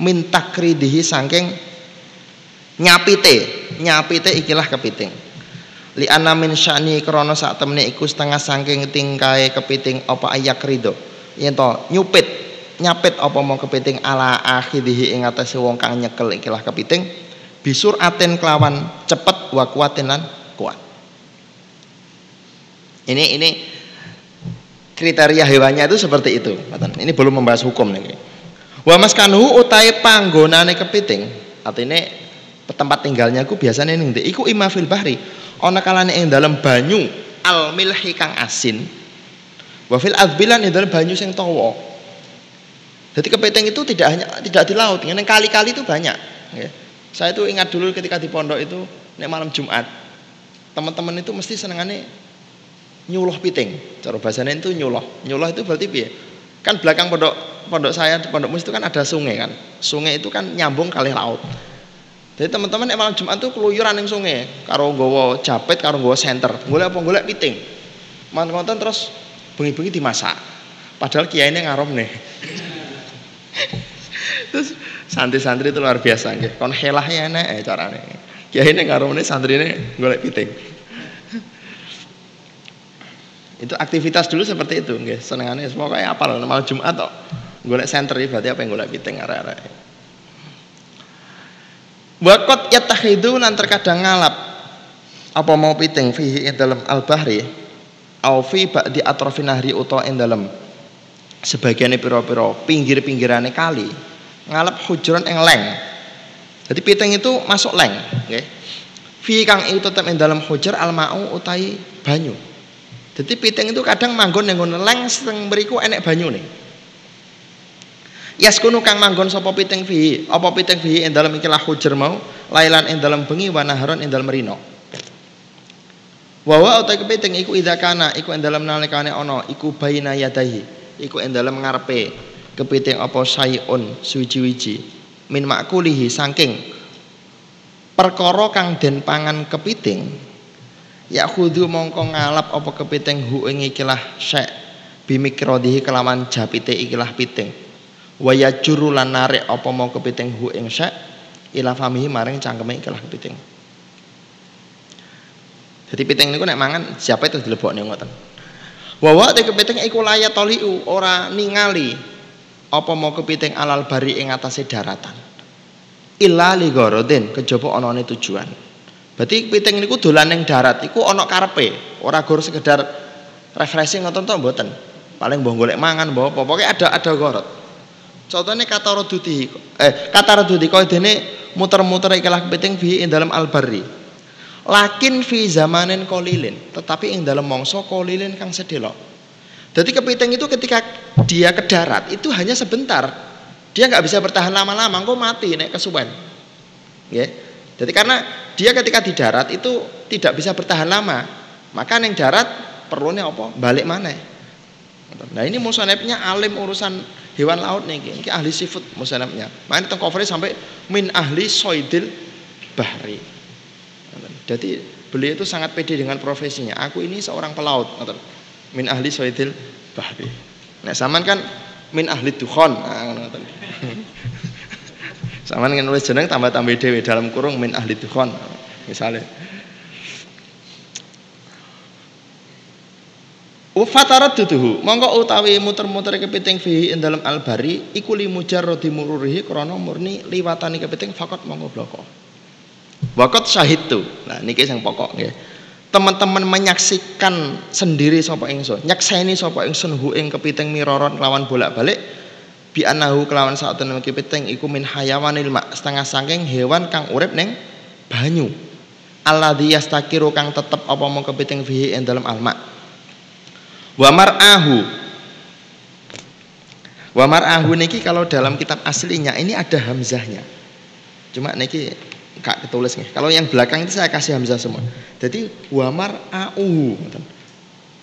min takridihi saking nyapite. Nyapite ikilah kepiting. Li anna min sya'ni krana sak temene iku setengah saking tingkae kepiting apa ayak rido. Yen to nyupit. Nyapit apa mau kepiting ala akhirihi ing atase wong kang nyekel ikilah kepiting. Bisur aten kelawan cepet wa kuatin lan kuat. Ini ini kriteria hewannya itu seperti itu ini belum membahas hukum nih wa maskanu utai panggonane kepiting. Artinya tempat tinggalnya ku biasanya ning iku ima fil bahri ana kalane ing dalam banyu al milhi kang asin wa fil azbilan ing dalam banyu sing tawa jadi kepiting itu tidak hanya tidak di laut, yang kali-kali itu banyak. Ya. Saya itu ingat dulu ketika di pondok itu, nek malam Jumat, teman-teman itu mesti senengannya nyuloh piting. Cara bahasanya itu nyuloh. Nyuloh itu berarti piye? Kan belakang pondok pondok saya, pondok mus itu kan ada sungai kan. Sungai itu kan nyambung kali laut. Jadi teman-teman yang malam Jumat tuh keluyuran yang sungai, karo gowo japet, karo gowo senter, golek apa golek piting. Mantan terus bengi-bengi dimasak. Padahal kiai ini ngarom nih. terus santri-santri itu luar biasa nggih. Kon helah ya enek eh ngarom nih santri ini golek piting. itu aktivitas dulu seperti itu nggih. Senengane pokoknya apal malam Jumat tok. Golek senter berarti apa yang golek piting arek-arek. Wakot nan terkadang ngalap. Apa mau piting fihi ing dalam al bahri au fi ba'di atrafin nahri utawa ing dalam sebagiannya piro-piro pinggir-pinggirane kali. Ngalap hujron ing leng. Jadi piting itu masuk leng okay. fi kang itu tetap ing dalam hujar al mau utai banyu. Jadi piting itu kadang manggon yang leng seteng beriku enek banyu nih Yaskunu kang manggon sapa piting fi, apa piting fi? Ing dalam ikilah hujar mau, lailan ing dalam bengi wa naharon ing dalam rino. Wa wa utai kepiting iku idza kana iku ing dalam nalikane ana iku baina yadahi, iku ing dalam ngarepe kepiting apa sayun suci-wiji min makulihi saking perkara kang den pangan kepiting ya khudu mongko ngalap apa kepiting hu ing ikilah syek bimikrodihi kelawan japite ikilah piting waya juru lan narik apa mau kepiting hu ing syak ila famihi maring cangkeme ikilah kepiting. Jadi piting niku nek mangan siapa itu dilebokne ngoten? Wa wa te kepiting iku laya toliu ora ningali apa mau kepiting alal bari ing atase daratan. Illa li gorodin kejaba anane tujuan. Berarti kepiting niku dolan ning darat iku ana karepe. Ora gor sekedar refreshing ngoten to mboten. Paling mbok golek mangan mbok apa. Pokoke ada ada gorot Contohnya kata roduti, eh kata roduti kau dene muter-muter ikilah kepiting fi ing dalam albari. Lakin fi zamanin kolilin, tetapi ing dalam mongso kolilin kang sedelo. Jadi kepiting itu ketika dia ke darat itu hanya sebentar. Dia nggak bisa bertahan lama-lama, engkau mati nek kesuwen. Ya. Jadi karena dia ketika di darat itu tidak bisa bertahan lama, maka neng darat perlunya apa? Balik mana? Nah ini musonepnya alim urusan hewan laut nih ini ahli seafood musanabnya. Main tentang covernya sampai min ahli soidil bahri. Jadi beliau itu sangat pede dengan profesinya. Aku ini seorang pelaut min ahli soidil bahri. Nah saman kan min ahli dukhon nah, sama dengan nulis jeneng tambah-tambah dewe dalam kurung min ahli dukhon misalnya Ufatarat duduhu, mongko utawi muter-muter kepiting fihi ing dalam albari iku li mujarradi mururihi krana murni liwatani kepiting fakot mongko bloko. Wakot syahid tu. Nah niki sing pokok nggih. Teman-teman menyaksikan sendiri sapa ingsun, nyakseni sapa ingsun hu ing kepiting miroron kelawan bolak-balik bi anahu kelawan saat temen kepiting iku min mak setengah saking hewan kang urip ning banyu. Alladzi yastakiru kang tetep apa mau kepiting fihi ing dalam alma Wa mar'ahu. Wa mar'ahu niki kalau dalam kitab aslinya ini ada hamzahnya. Cuma niki kak ketulis nih. Kalau yang belakang itu saya kasih hamzah semua. Jadi wa mar'ahu.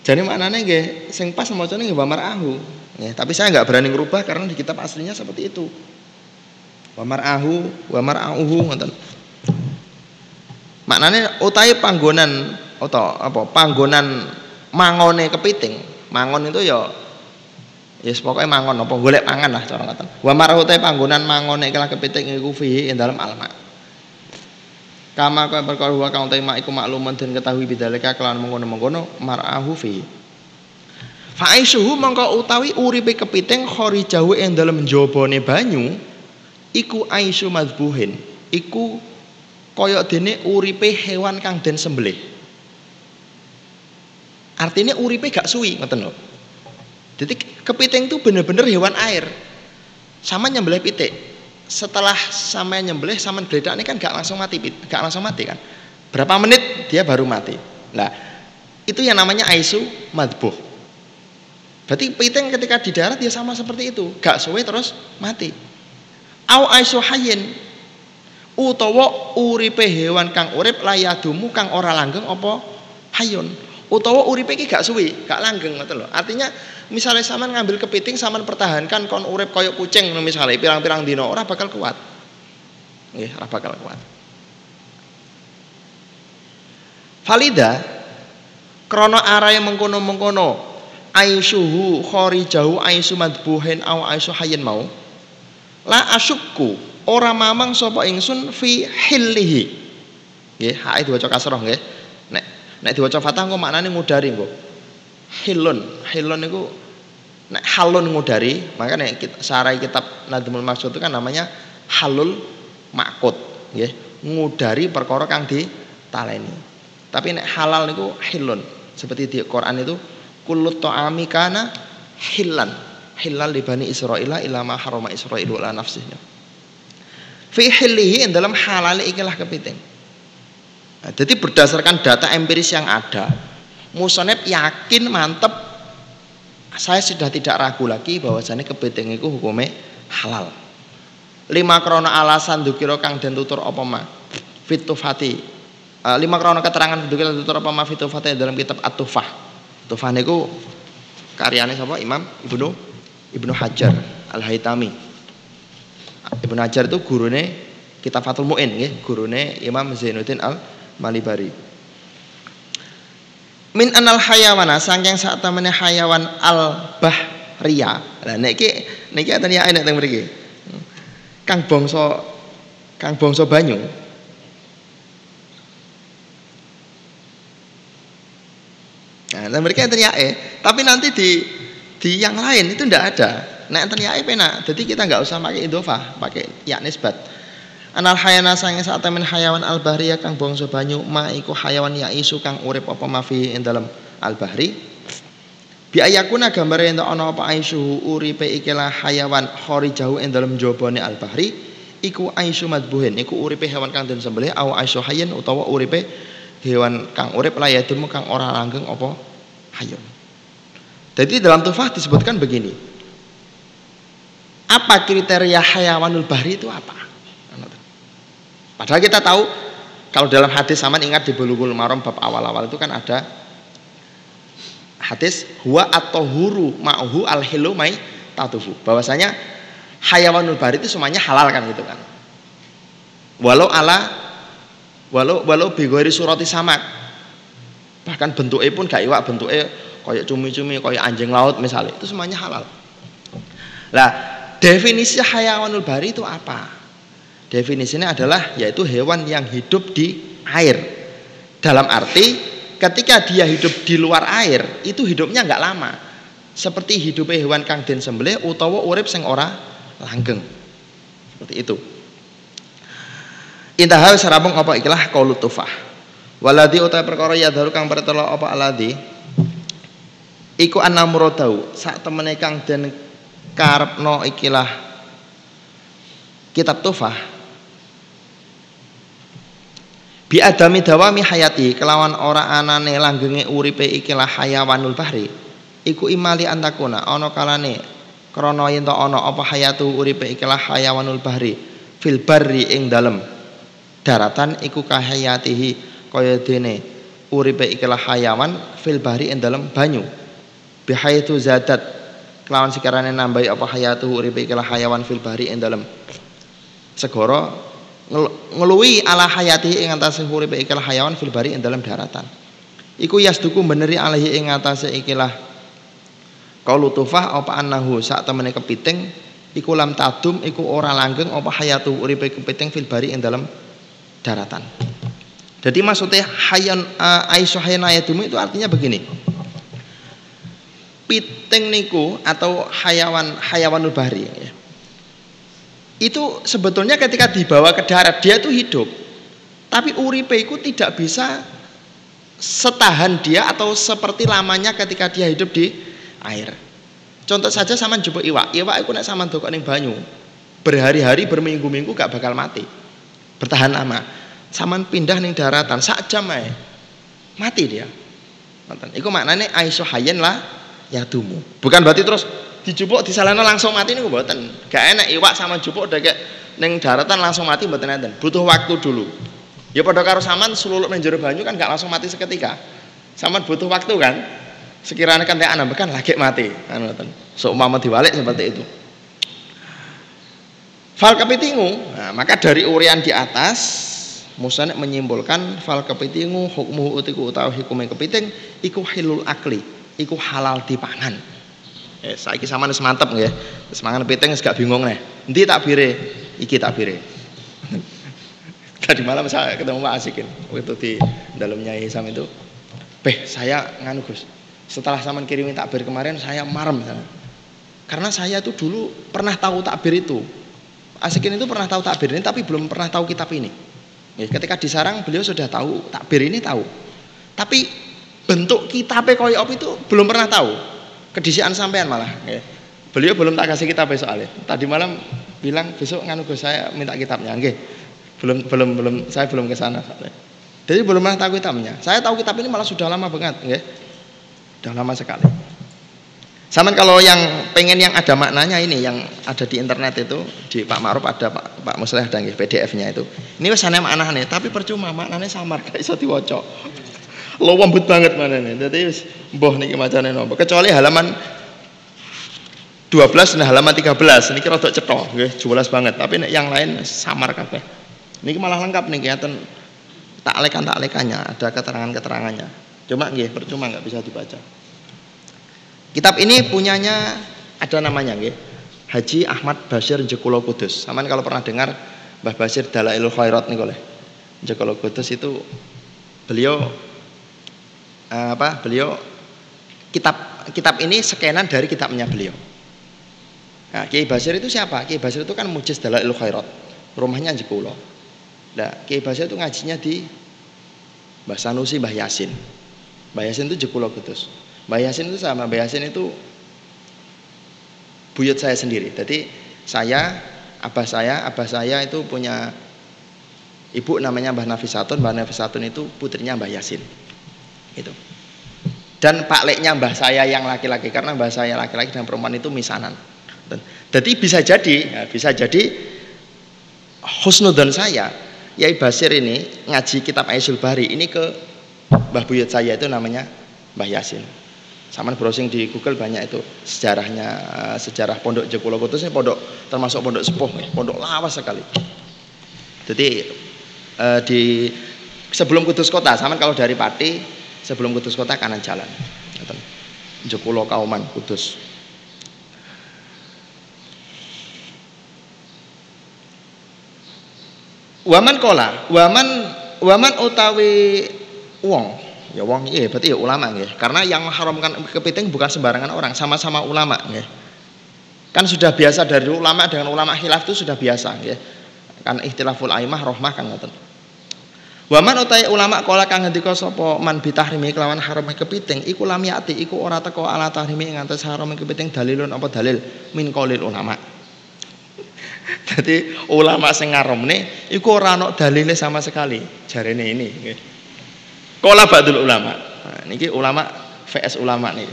Jadi maknanya nggih sing pas macane nggih wa mar'ahu. Ya, tapi saya nggak berani ngerubah karena di kitab aslinya seperti itu. Wa mar'ahu, wa mar'ahu ngoten. Maknanya utai panggonan atau apa panggonan mangone kepiting. Mangon itu ya ya pokoknya mangon apa golek pangan lah cara kata wa marhute panggonan mangone ikilah kepiting iku fihi ing dalam alma kama kaya perkara wa kang tema iku makluman dan ketahui bidalika kelawan mengkono-mengkono marahu fi. Fa'isuhu mongko utawi uripe kepiting kharijahu ing dalem njabane banyu iku aisu madbuhin iku kaya dene uripe hewan kang den sembelih Artinya uripe gak suwi, ngoten. Jadi kepiting itu bener-bener hewan air. Sama nyembelih pitik. Setelah sama nyembelih sama geledak ini kan gak langsung mati, gak langsung mati kan. Berapa menit dia baru mati. Nah, itu yang namanya aisu madbuh. Berarti piting ketika di darat dia sama seperti itu, gak suwe terus mati. Au aisu hayin utawa uripe hewan kang urip layadumu kang ora langgeng apa hayun utawa uripe iki gak suwi, gak langgeng ngoten lho. Artinya misalnya sampean ngambil kepiting sampean pertahankan kon urip kaya kucing misalnya pirang-pirang dino ora bakal kuat. Nggih, ora bakal kuat. Valida krana arahe mengkono-mengkono aisuhu kharijahu aisu madbuhin au aisu hayyin mau la asyukku ora mamang sapa ingsun fi hillihi nggih hae diwaca kasroh nggih Nek diwaca fatah engko maknane ngudari engko. Hilun, hilun niku nek halun ngudari, maka nek kita, sarai kitab Nadmul Maksud itu kan namanya halul makut, nggih. Ngudari perkara kang ditaleni. Tapi nek halal niku hilun. Seperti di Quran itu kullu ta'ami kana hilan. Hilal di Bani Israil ila ma harama Israilu ala nafsihi. Fi hilihi dalam halal ikilah kepiting. Nah, jadi berdasarkan data empiris yang ada, Musonep yakin mantep saya sudah tidak ragu lagi bahwasanya kepiting itu hukumnya halal. Lima krono alasan dukiro kang den tutur apa ma fitufati. Uh, lima krono keterangan dukiro tutur apa ma fitufati dalam kitab At-Tufah. Tufah niku karyane sapa Imam Ibnu Ibnu Hajar Al-Haitami. Ibnu Hajar itu gurune kitab Fathul Muin gurune Imam Zainuddin Al-Malibari min anal hayawana saking sak temene hayawan al bahriya lah niki niki enten ya enek teng mriki kang bangsa kang bangsa banyu Nah, dan mereka enten yae, tapi nanti di di yang lain itu ndak ada. Nah, enten yae penak. Jadi kita nggak usah pakai idofah, pakai ya nisbat. Anal hayana sange saat temen hayawan al bahriya kang bangsa banyu ma iku hayawan ya isu kang urip apa mafi ing dalam al bahri bi ayakuna gambare ento ana apa aisu uripe ikilah hayawan jauh ing dalam jabane al bahri iku aisu madbuhin iku uripe hewan kang den sembelih au aisu hayyan utawa uripe hewan kang urip layadum kang ora langgeng apa hayun jadi dalam tufah disebutkan begini apa kriteria hayawanul bahri itu apa Padahal kita tahu kalau dalam hadis sama ingat di Bulughul Maram bab awal-awal itu kan ada hadis huwa atau huru ma'uhu al hilu mai tatufu. Bahwasanya hayawanul bari itu semuanya halal kan gitu kan. Walau ala walau walau bigori surati samak. Bahkan bentuknya pun gak iwak bentuknya kayak cumi-cumi, kayak anjing laut misalnya, itu semuanya halal. Lah, definisi hayawanul bari itu apa? Definisinya adalah yaitu hewan yang hidup di air. Dalam arti ketika dia hidup di luar air itu hidupnya nggak lama. Seperti hidupnya hewan kang den sembelih utawa urip sing ora langgeng. Seperti itu. Intaha sarabung apa ikilah qaulu tufah. Waladi utawa perkara ya daru kang pertelo apa aladi iku anamrodau sak temene kang den ikilah kitab tufah bi adami dawami hayati kelawan ora anane langgenge uripe ikilah hayawanul bahri. Iku imali antakuna ana kalane krana yen to ana apa hayatu uripe ikilah hayawanul bahri fil barri ing dalem. Daratan iku kahayatihi kaya dene uripe ikilah hayawan fil bahri ing dalem banyu. Bihaitu zadat kelawan sekarane nambahi apa hayatu uripe ikilah hayawan fil bahri ing dalem. Segara ngeluwi ala hayati ing atase uripe ikilah hayawan fil bari ing dalam daratan. Iku yasduku beneri alaihi ing atase ikilah qaulu tufah apa annahu sak temene kepiting iku lam tadum iku ora langgeng apa hayatu uripe kepiting fil bari ing dalam daratan. Jadi maksudnya hayan uh, ayadum itu artinya begini. Piting niku atau hayawan hayawanul bahri ya itu sebetulnya ketika dibawa ke darat dia itu hidup. Tapi uripe itu tidak bisa setahan dia atau seperti lamanya ketika dia hidup di air. Contoh saja sama jumpa iwak. Iwak itu nak sama dokok ning banyu berhari-hari berminggu-minggu gak bakal mati. Bertahan lama. Sama pindah ning daratan sak jam ae mati dia. Iku maknanya aisyah hayen lah ya tumu bukan berarti terus dijupuk disalahno langsung mati niku mboten. Gak enak iwak sama jupuk dek ning daratan langsung mati mboten enten. Butuh waktu dulu. Ya pada karo saman ning jero banyu kan gak langsung mati seketika. Saman butuh waktu kan. Sekiranya kan anak kan lagi mati. Kan ngoten. Seumpama diwalik seperti itu. Fal kepitingu, nah, maka dari urian di atas Musanik menyimpulkan fal kepitingu hukmu utiku utawa hukume kepiting iku hilul akli, iku halal dipangan. Eh, saiki sama wis mantep nggih. Wis mangan piting gak bingung nih. Endi takbire? Iki takbire. Tadi malam saya ketemu Pak Asikin waktu di dalamnya Isam itu. Beh, saya nganu Gus. Setelah saman kirimin takbir kemarin saya marem sana. Karena saya tuh dulu pernah tahu takbir itu. Asikin itu pernah tahu takbir ini tapi belum pernah tahu kitab ini. Ya, ketika di sarang beliau sudah tahu takbir ini tahu. Tapi bentuk kitabnya koyo apa itu belum pernah tahu. Kedisian sampean malah. Ya. Beliau belum tak kasih kitab soalnya. Tadi malam bilang besok nganu saya minta kitabnya. Oke. Belum belum belum saya belum ke sana Jadi belum pernah tahu kitabnya. Saya tahu kitab ini malah sudah lama banget, ya. Sudah lama sekali. Sama kalau yang pengen yang ada maknanya ini yang ada di internet itu di Pak Ma'ruf ada Pak Pak Musleh ada PDF-nya itu. Ini wis ana maknane tapi percuma maknanya samar gak iso diwaca. Lo lembut banget nih. Jadi mbah niki macane nopo. Kecuali halaman 12 dan halaman 13 niki rada cetha nggih jelas banget tapi yang lain samar kabeh. Niki malah lengkap nih kelihatan tak lekan tak lekannya ada keterangan-keterangannya. Cuma nggih percuma nggak bisa dibaca. Kitab ini punyanya ada namanya nggih. Haji Ahmad Basir Jekulo Kudus. Saman kalau pernah dengar Mbah Basir Dalailul Khairat nih boleh. Jekulo Kudus itu beliau apa? Beliau kitab kitab ini skenan dari kitabnya beliau. Nah, Kiai Basir itu siapa? Kiai Basir itu kan mujiz Dalailul Khairat. Rumahnya Jekulo. Nah, Kiai Basir itu ngajinya di Mbah Sanusi Mbah Yasin. Mbah Yasin itu Jekulo Kudus. Mbak Yasin itu sama Mbak Yasin itu buyut saya sendiri. Jadi saya, abah saya, abah saya itu punya ibu namanya Mbah Nafisatun. Mbah Nafisatun itu putrinya Mbah Yasin. Itu. Dan Pak Leknya Mbah saya yang laki-laki karena Mbah saya laki-laki dan perempuan itu misanan. Jadi bisa jadi, ya, bisa jadi husnudon saya, Yai Basir ini ngaji kitab Aisyul Bari ini ke Mbah Buyut saya itu namanya Mbah Yasin. Sama browsing di Google banyak itu sejarahnya eh, sejarah Pondok Jekulo Kudus ini pondok termasuk pondok sepuh, pondok lawas sekali. Jadi eh, di sebelum Kudus Kota, sama kalau dari Pati sebelum Kudus Kota kanan jalan. Jekulo Kauman Kudus. Waman kola, waman waman utawi wong Ya wong iya berarti ya ulama nggih. Karena yang mengharamkan kepiting bukan sembarangan orang, sama-sama ulama nggih. Kan sudah biasa dari ulama dengan ulama khilaf itu sudah biasa nggih. Kan ikhtilaful aimah rahmah kan ngoten. Wa man utai ulama kala kang ngendika sapa man bitahrimi kelawan haram kepiting iku lam yati iku ora teko ala tahrimi ing atas haram kepiting dalilun apa dalil min qaulil ulama. Jadi ulama sing ngaramne iku ora ana dalile sama sekali jarene ini. Kola badul ulama. Nah, ini ulama VS ulama nih.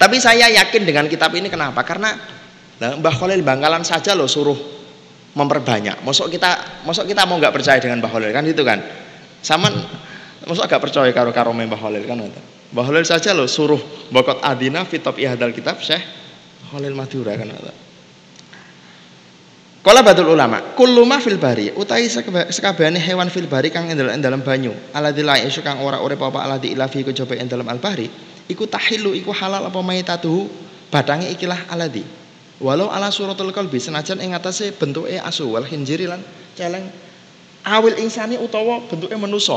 Tapi saya yakin dengan kitab ini kenapa? Karena Mbah Khalil Bangkalan saja loh suruh memperbanyak. Masuk kita, masuk kita mau nggak percaya dengan Mbah Khalil kan itu kan? Saman, masuk agak percaya karo karo Mbah Khalil kan? Mbah Khalil saja loh suruh bokot adina fitop ihadal kitab Syekh Khalil Madura kan? Kala batul ulama, kullu ma fil bari sekabehane hewan fil bari kang ing dalam banyu, aladzi la isu kang ora urip apa aladzi ilafi kejaba ing dalam al bahri, iku tahilu iku halal apa maitatuhu badange ikilah aladzi. Walau ala suratul qalbi senajan ing atase bentuke asu wal khinjiri lan celeng awil insani utawa bentuke manusa.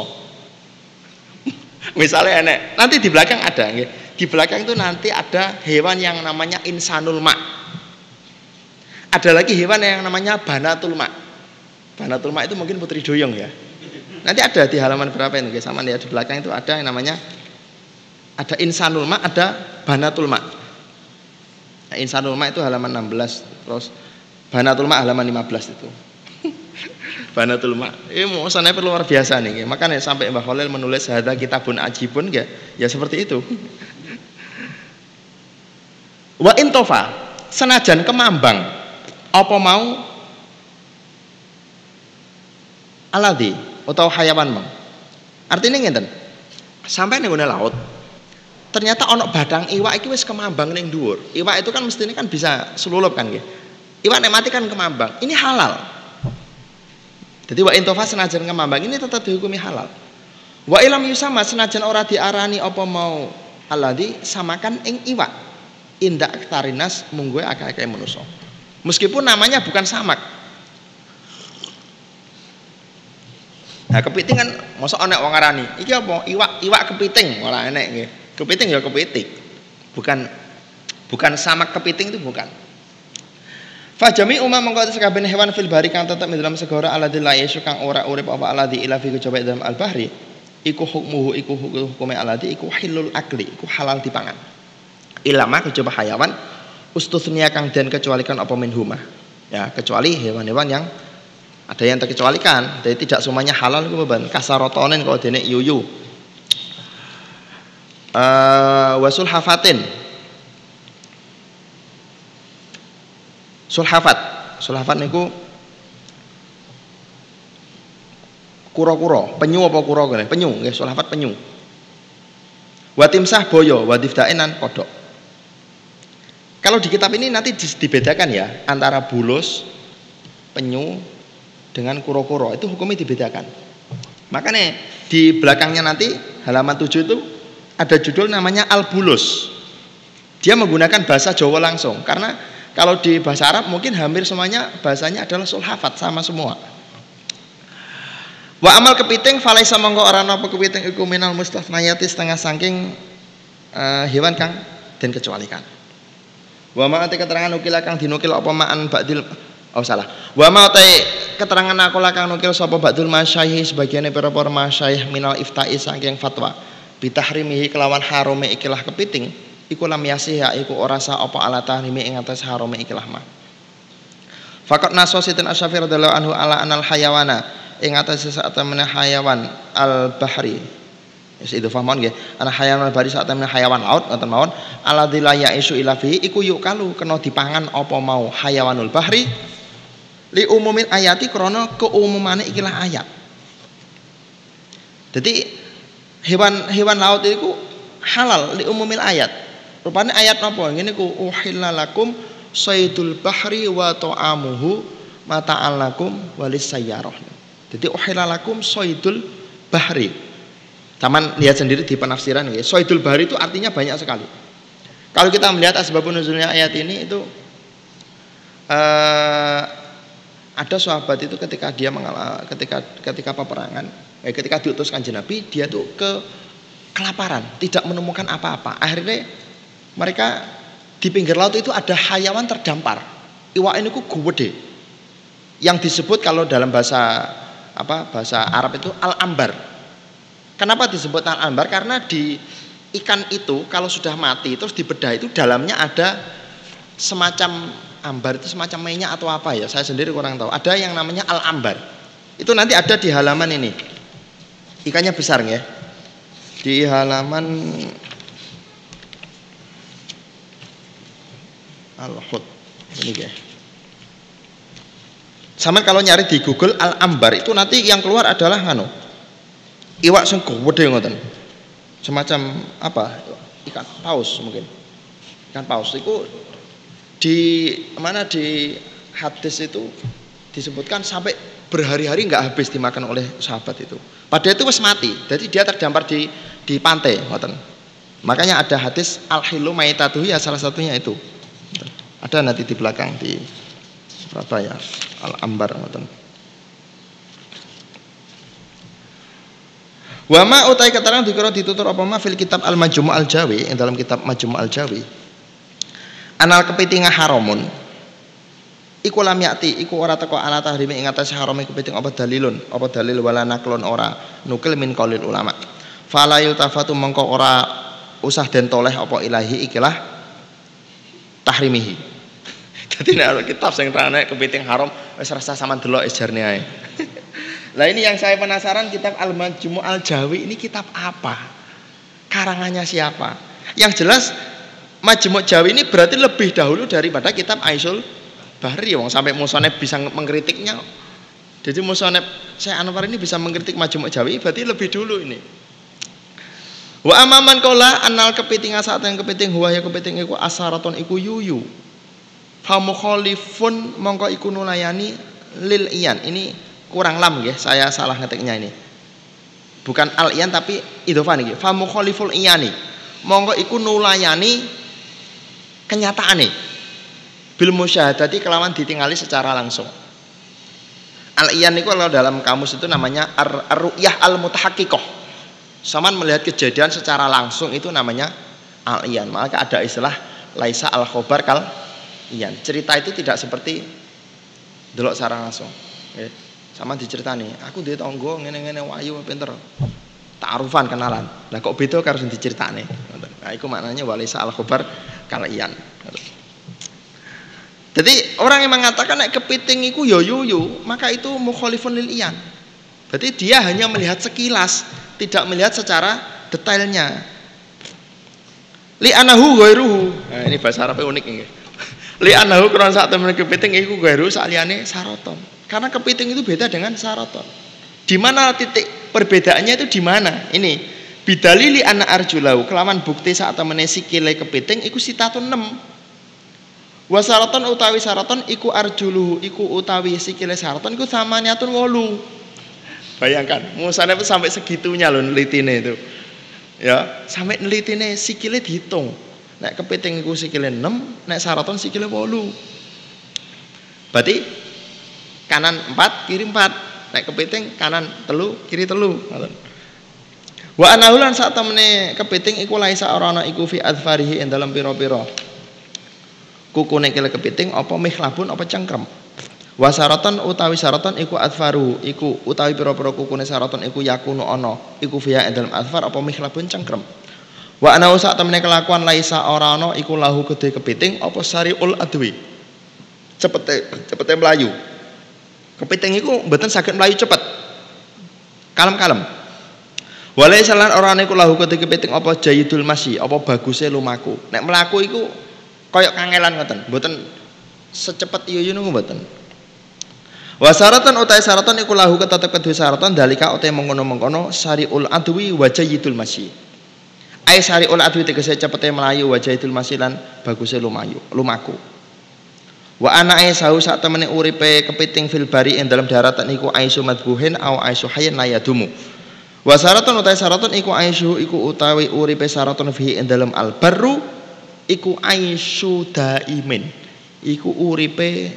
Misalnya enek, nanti di belakang ada nggih. Di belakang itu nanti ada hewan yang namanya insanul ma' ada lagi hewan yang namanya banatul mak. Banatul mak itu mungkin putri doyong ya. Nanti ada di halaman berapa ini sama ya di belakang itu ada yang namanya ada insanul mak, ada banatul mak. Insanul mak itu halaman 16, terus banatul mak halaman 15 itu. banatul mak. Ini mau sana luar biasa nih. Makanya sampai Mbah Khalil menulis ada kitabun ajibun ya, ya seperti itu. Wa intofa senajan kemambang apa mau aladi atau hayawan mang artinya ngeten sampai nih laut ternyata onok badang iwak itu wis kemambang ning dhuwur. Iwak itu kan mestinya kan bisa selulup kan gitu iwak nek mati kan kemambang. Ini halal. Jadi wa intofa senajan kemambang ini tetap dihukumi halal. Wa ilam yusama senajan ora diarani apa mau. Aladi samakan ing iwak. Indak tarinas munggu akeh-akeh manusa. Meskipun namanya bukan samak. Nah, kepiting kan masa ana wong ngarani, iki apa? Iwak iwak kepiting, ora enek nggih. Kepiting ya kepiting. Bukan bukan samak kepiting itu bukan. Fajami umam mengko sekabehane hewan fil bahri kang tetep dalam segara aladzi la kang ora urip apa aladzi ila fi coba dalam al bahri. iku hukmuhu iku hukume aladi iku hilul akli iku halal dipangan ilama kejaba hayawan ustusnya kang dan kecualikan apa minhuma ya kecuali hewan-hewan yang ada yang terkecualikan jadi tidak semuanya halal itu beban kasarotonen kalau dene yuyu uh, wasul hafatin sulhafat sulhafat niku kuro-kuro, penyu apa kuro kene? Penyu, nggih sulafat penyu. Wa timsah boyo, wa diftainan kodok. Kalau di kitab ini nanti dibedakan ya antara bulus, penyu dengan kuro-kuro itu hukumnya dibedakan. Makanya di belakangnya nanti halaman 7 itu ada judul namanya al-bulus. Dia menggunakan bahasa Jawa langsung karena kalau di bahasa Arab mungkin hampir semuanya bahasanya adalah sulhafat sama semua. Wa amal kepiting falaisa mongko ora napa kepiting iku minal mustafnayati setengah saking uh, hewan kang den kecualikan. Wa ma keterangan nukil kang dinukil apa ma'an ba'dil oh salah. Wa ma ate keterangan aku kang nukil sapa ba'dul masyayikh sebagiane para-para masyayikh minal iftai saking fatwa bitahrimihi kelawan harome ikilah kepiting iku lam yasih ya iku ora sa apa ala tahrimi ing atas harome ikilah ma. Fakat naso sitin asyafi radhiyallahu anhu ala anal hayawana ing atas saat temene hayawan al bahri Yes, itu fahmon nggih. Ana hayawan al bahri saat temene hayawan laut ngoten mawon alladzi la isu ila fihi iku yuk kalu kena dipangan apa mau hayawanul bahri li umumin ayati krana keumumane ikilah ayat. Jadi hewan-hewan laut itu halal li umumil ayat. Rupanya ayat apa? Ngene ku uhillalakum saydul bahri wa ta'amuhu mata'allakum walis sayyarah. Jadi uhilalakum soidul bahri. Taman lihat sendiri di penafsiran ya. Soidul bahri itu artinya banyak sekali. Kalau kita melihat asbabun nuzulnya ayat ini itu uh, ada sahabat itu ketika dia mengalami ketika ketika peperangan, eh, ketika diutuskan Nabi, dia tuh ke kelaparan, tidak menemukan apa-apa. Akhirnya mereka di pinggir laut itu ada hayawan terdampar. Iwa ini ku gede. Yang disebut kalau dalam bahasa apa bahasa Arab itu al-ambar. Kenapa disebut al-ambar? Karena di ikan itu kalau sudah mati terus dibedah itu dalamnya ada semacam ambar itu semacam minyak atau apa ya? Saya sendiri kurang tahu. Ada yang namanya al-ambar. Itu nanti ada di halaman ini. Ikannya besar ya. Di halaman al-hud. Ini ya. Sama kalau nyari di Google al ambar itu nanti yang keluar adalah ngano. Iwak sing gede ngoten. Semacam apa? Ikan paus mungkin. Ikan paus itu di mana di hadis itu disebutkan sampai berhari-hari nggak habis dimakan oleh sahabat itu. Padahal itu wis mati. Jadi dia terdampar di di pantai, ngoten. Makanya ada hadis al-hilu maitatuhu ya salah satunya itu. Ada nanti di belakang di Surabaya Al-Ambar ngoten. Wa ma utai keterangan dikira ditutur apa ma fil kitab Al Majmu' Al Jawi yang dalam kitab Majmu' Al Jawi. Anal kepiting haramun iku lam yakti iku ora teko ala tahrimi ing atas haram kepiting apa dalilun apa dalil wala naklon ora nukil min qaulil ulama. Fala yultafatu mengko ora usah den toleh apa ilahi ikilah tahrimihi jadi nek kitab sing terane kepiting haram wis rasa sama delok ejarne ae. Lah ini yang saya penasaran kitab Al-Majmu' Al-Jawi ini kitab apa? Karangannya siapa? Yang jelas Majmu' Jawi ini berarti lebih dahulu daripada kitab Aisyul Bahri wong sampai Musoneb bisa mengkritiknya. Jadi Musoneb saya Anwar ini bisa mengkritik Majmu' Jawi berarti lebih dulu ini. Wa amaman kola anal kepiting saat yang kepiting huwa ya kepiting iku asaraton iku yuyu. Famukhalifun mongko iku nulayani lil iyan. Ini kurang lam ya saya salah ngetiknya ini. Bukan al iyan tapi idhofah niki famukhaliful iyani. Mongko iku nulayani kenyataan nih bil musyahadati kelawan ditinggali secara langsung al iyan itu kalau dalam kamus itu namanya ar-ru'yah al mutahakikoh Saman melihat kejadian secara langsung itu namanya al iyan maka ada istilah laisa al khobar kal Iya, cerita itu tidak seperti delok secara langsung. Ya. Sama diceritani, aku dia tonggo ngene-ngene wayu pinter. ta'arufan kenalan. Lah kok beda karo sing diceritakne. Nah, iku maknanya walisa al khabar kalian. Jadi orang yang mengatakan nek kepiting iku yo ya yuyu, maka itu mukhalifun lil iyan. Berarti dia hanya melihat sekilas, tidak melihat secara detailnya. Li anahu ghairuhu. Nah, ini bahasa Arab unik ini. Li anahu krana sak temen kepiting iku ghairu saliyane saroton. Karena kepiting itu beda dengan saroton. Di mana titik perbedaannya itu di mana? Ini bidalili anak arjulau kelawan bukti saat temene sikile kepiting iku sitatun 6. Wasaraton utawi saraton iku arjuluhu iku utawi sikile saraton iku samaniatun wolu. Bayangkan, Musa sampai segitunya loh nelitine itu. Ya, sampai nelitine sikile dihitung. Nek kepiting iku sikile 6, nek saraton sikile wolu. Berarti kanan 4, kiri 4 nek kepiting kanan telu kiri telu wa anahulan saat temene kepiting iku laisa ora ana iku fi adfarihi ing dalam pira-pira kukune kile kepiting apa mihlabun apa cengkrem wa saratan utawi saratan iku adfaru iku utawi pira-pira kukune saratan iku yakunu ana iku ing dalam adfar apa mihlabun cengkrem wa ana sak temene kelakuan laisa ora ana iku lahu gede kepiting apa sariul adwi cepete cepete melayu Kepiting itu mboten sakit melayu cepet. Kalem-kalem. Walai salan orang iku lahu ketika kepiting apa jayidul masih, apa bagusnya lumaku. Nek melaku iku koyok kangelan ngoten, mboten secepat yuyu nunggu mboten. Wasaratan utai saratan iku lahu ketetep kedua saratan dalika utai mengkono-mengkono sariul adwi wajah yidul masih. Ai sariul adwi tegese cepete melayu wajah yidul masih lan bagusnya lumayu, lumaku. Wa anake sahu sak temene uripe kepiting fil bari dalam daratan iku aisu madbuhin au aisu hayyin la yadumu. Wa utawi syaratun iku aisu iku utawi uripe syaratun fihi ing dalam al barru iku aisu daimin. Iku uripe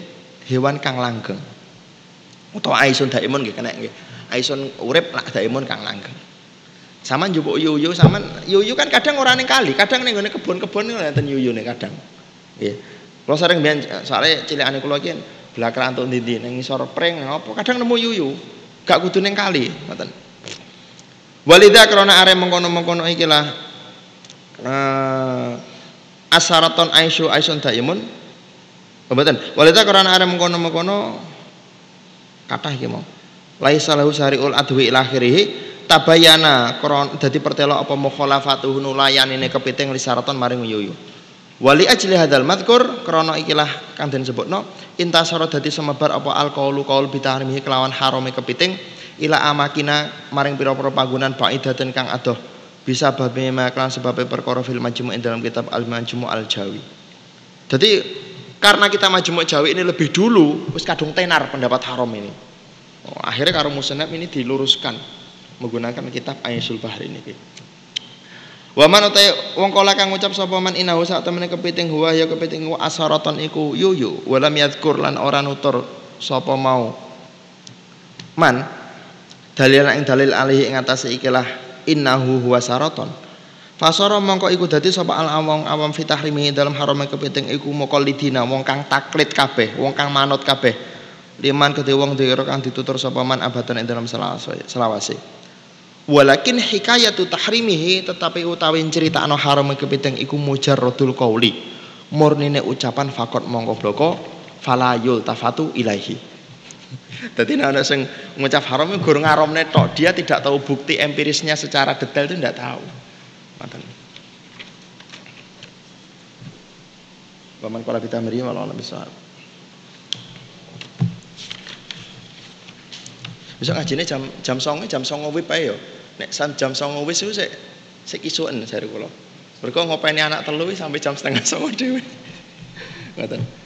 hewan kang langgeng. Utawa aisun daimun nggih kena nggih. Aisun urip lak daimun kang langgeng. Sama njupuk yuyu, sama yuyu kan kadang ora ning kali, kadang ning kebun-kebun ngoten yuyune kadang. Nggih. Kalau sering biyen soalnya cilikane kula iki belakang antuk ndi ning ngisor pring apa kadang nemu yuyu. Gak kudu ning kali, ngoten. Walidha krana are mengkono-mengkono iki lah uh, asaraton aisyu aisun daimun. Mboten. Walidha krana are mengkono-mengkono kathah iki mau. Laisa lahu sariul adwi ila tabayana kron dadi pertelo apa mukhalafatuhu nulayanine kepiting lisaraton maring yuyu. Wali ajli hadal madkur krono ikilah kang den sebutno intasara dadi semebar apa alkohol kaul bitahrimihi kelawan harame kepiting ila amakina maring pira-pira panggonan baidaten kang adoh bisa babe maklan sebab perkara fil majmu' dalam kitab al majmu' al jawi. Jadi karena kita majmu' jawi ini lebih dulu wis kadung tenar pendapat haram ini. Oh, akhirnya karo musnad ini diluruskan menggunakan kitab Ayatul Bahri ini. Wa man utai wong kala kang ngucap sapa man inahu sak temene kepiting huwa ya kepiting wa asaraton iku yuyu walam yadhkur lan ora nutur sapa mau man dalil ing dalil alih ing atase ikilah innahu huwa saraton Fasara mongko iku dadi sapa al awang awam fitahrimi dalam haram kepiting iku mukallidina wong kang taklid kabeh wong kang manut kabeh liman kedhe wong dhewe kang ditutur sapa man abadan ing dalam selawase Walakin hikayatu tahrimihi tetapi utawi cerita anu haram kepiting iku mujarradul qauli. Murnine ucapan fakot mongko bloko falayul tafatu ilaihi. Jadi nek ana sing ngucap haram guru ngaramne tok, dia tidak tahu bukti empirisnya secara detail itu tidak tahu. Ngoten. Paman kala kita meri malah bisa. Bisa ngajine jam jam 09.00 jam 09.00 wib ae yo. Nek sam jam 09.00 wis iku sik sik kisuken jare kula. Mergo ngopeni anak telu sampai jam setengah 09.00 dhewe. Ngoten.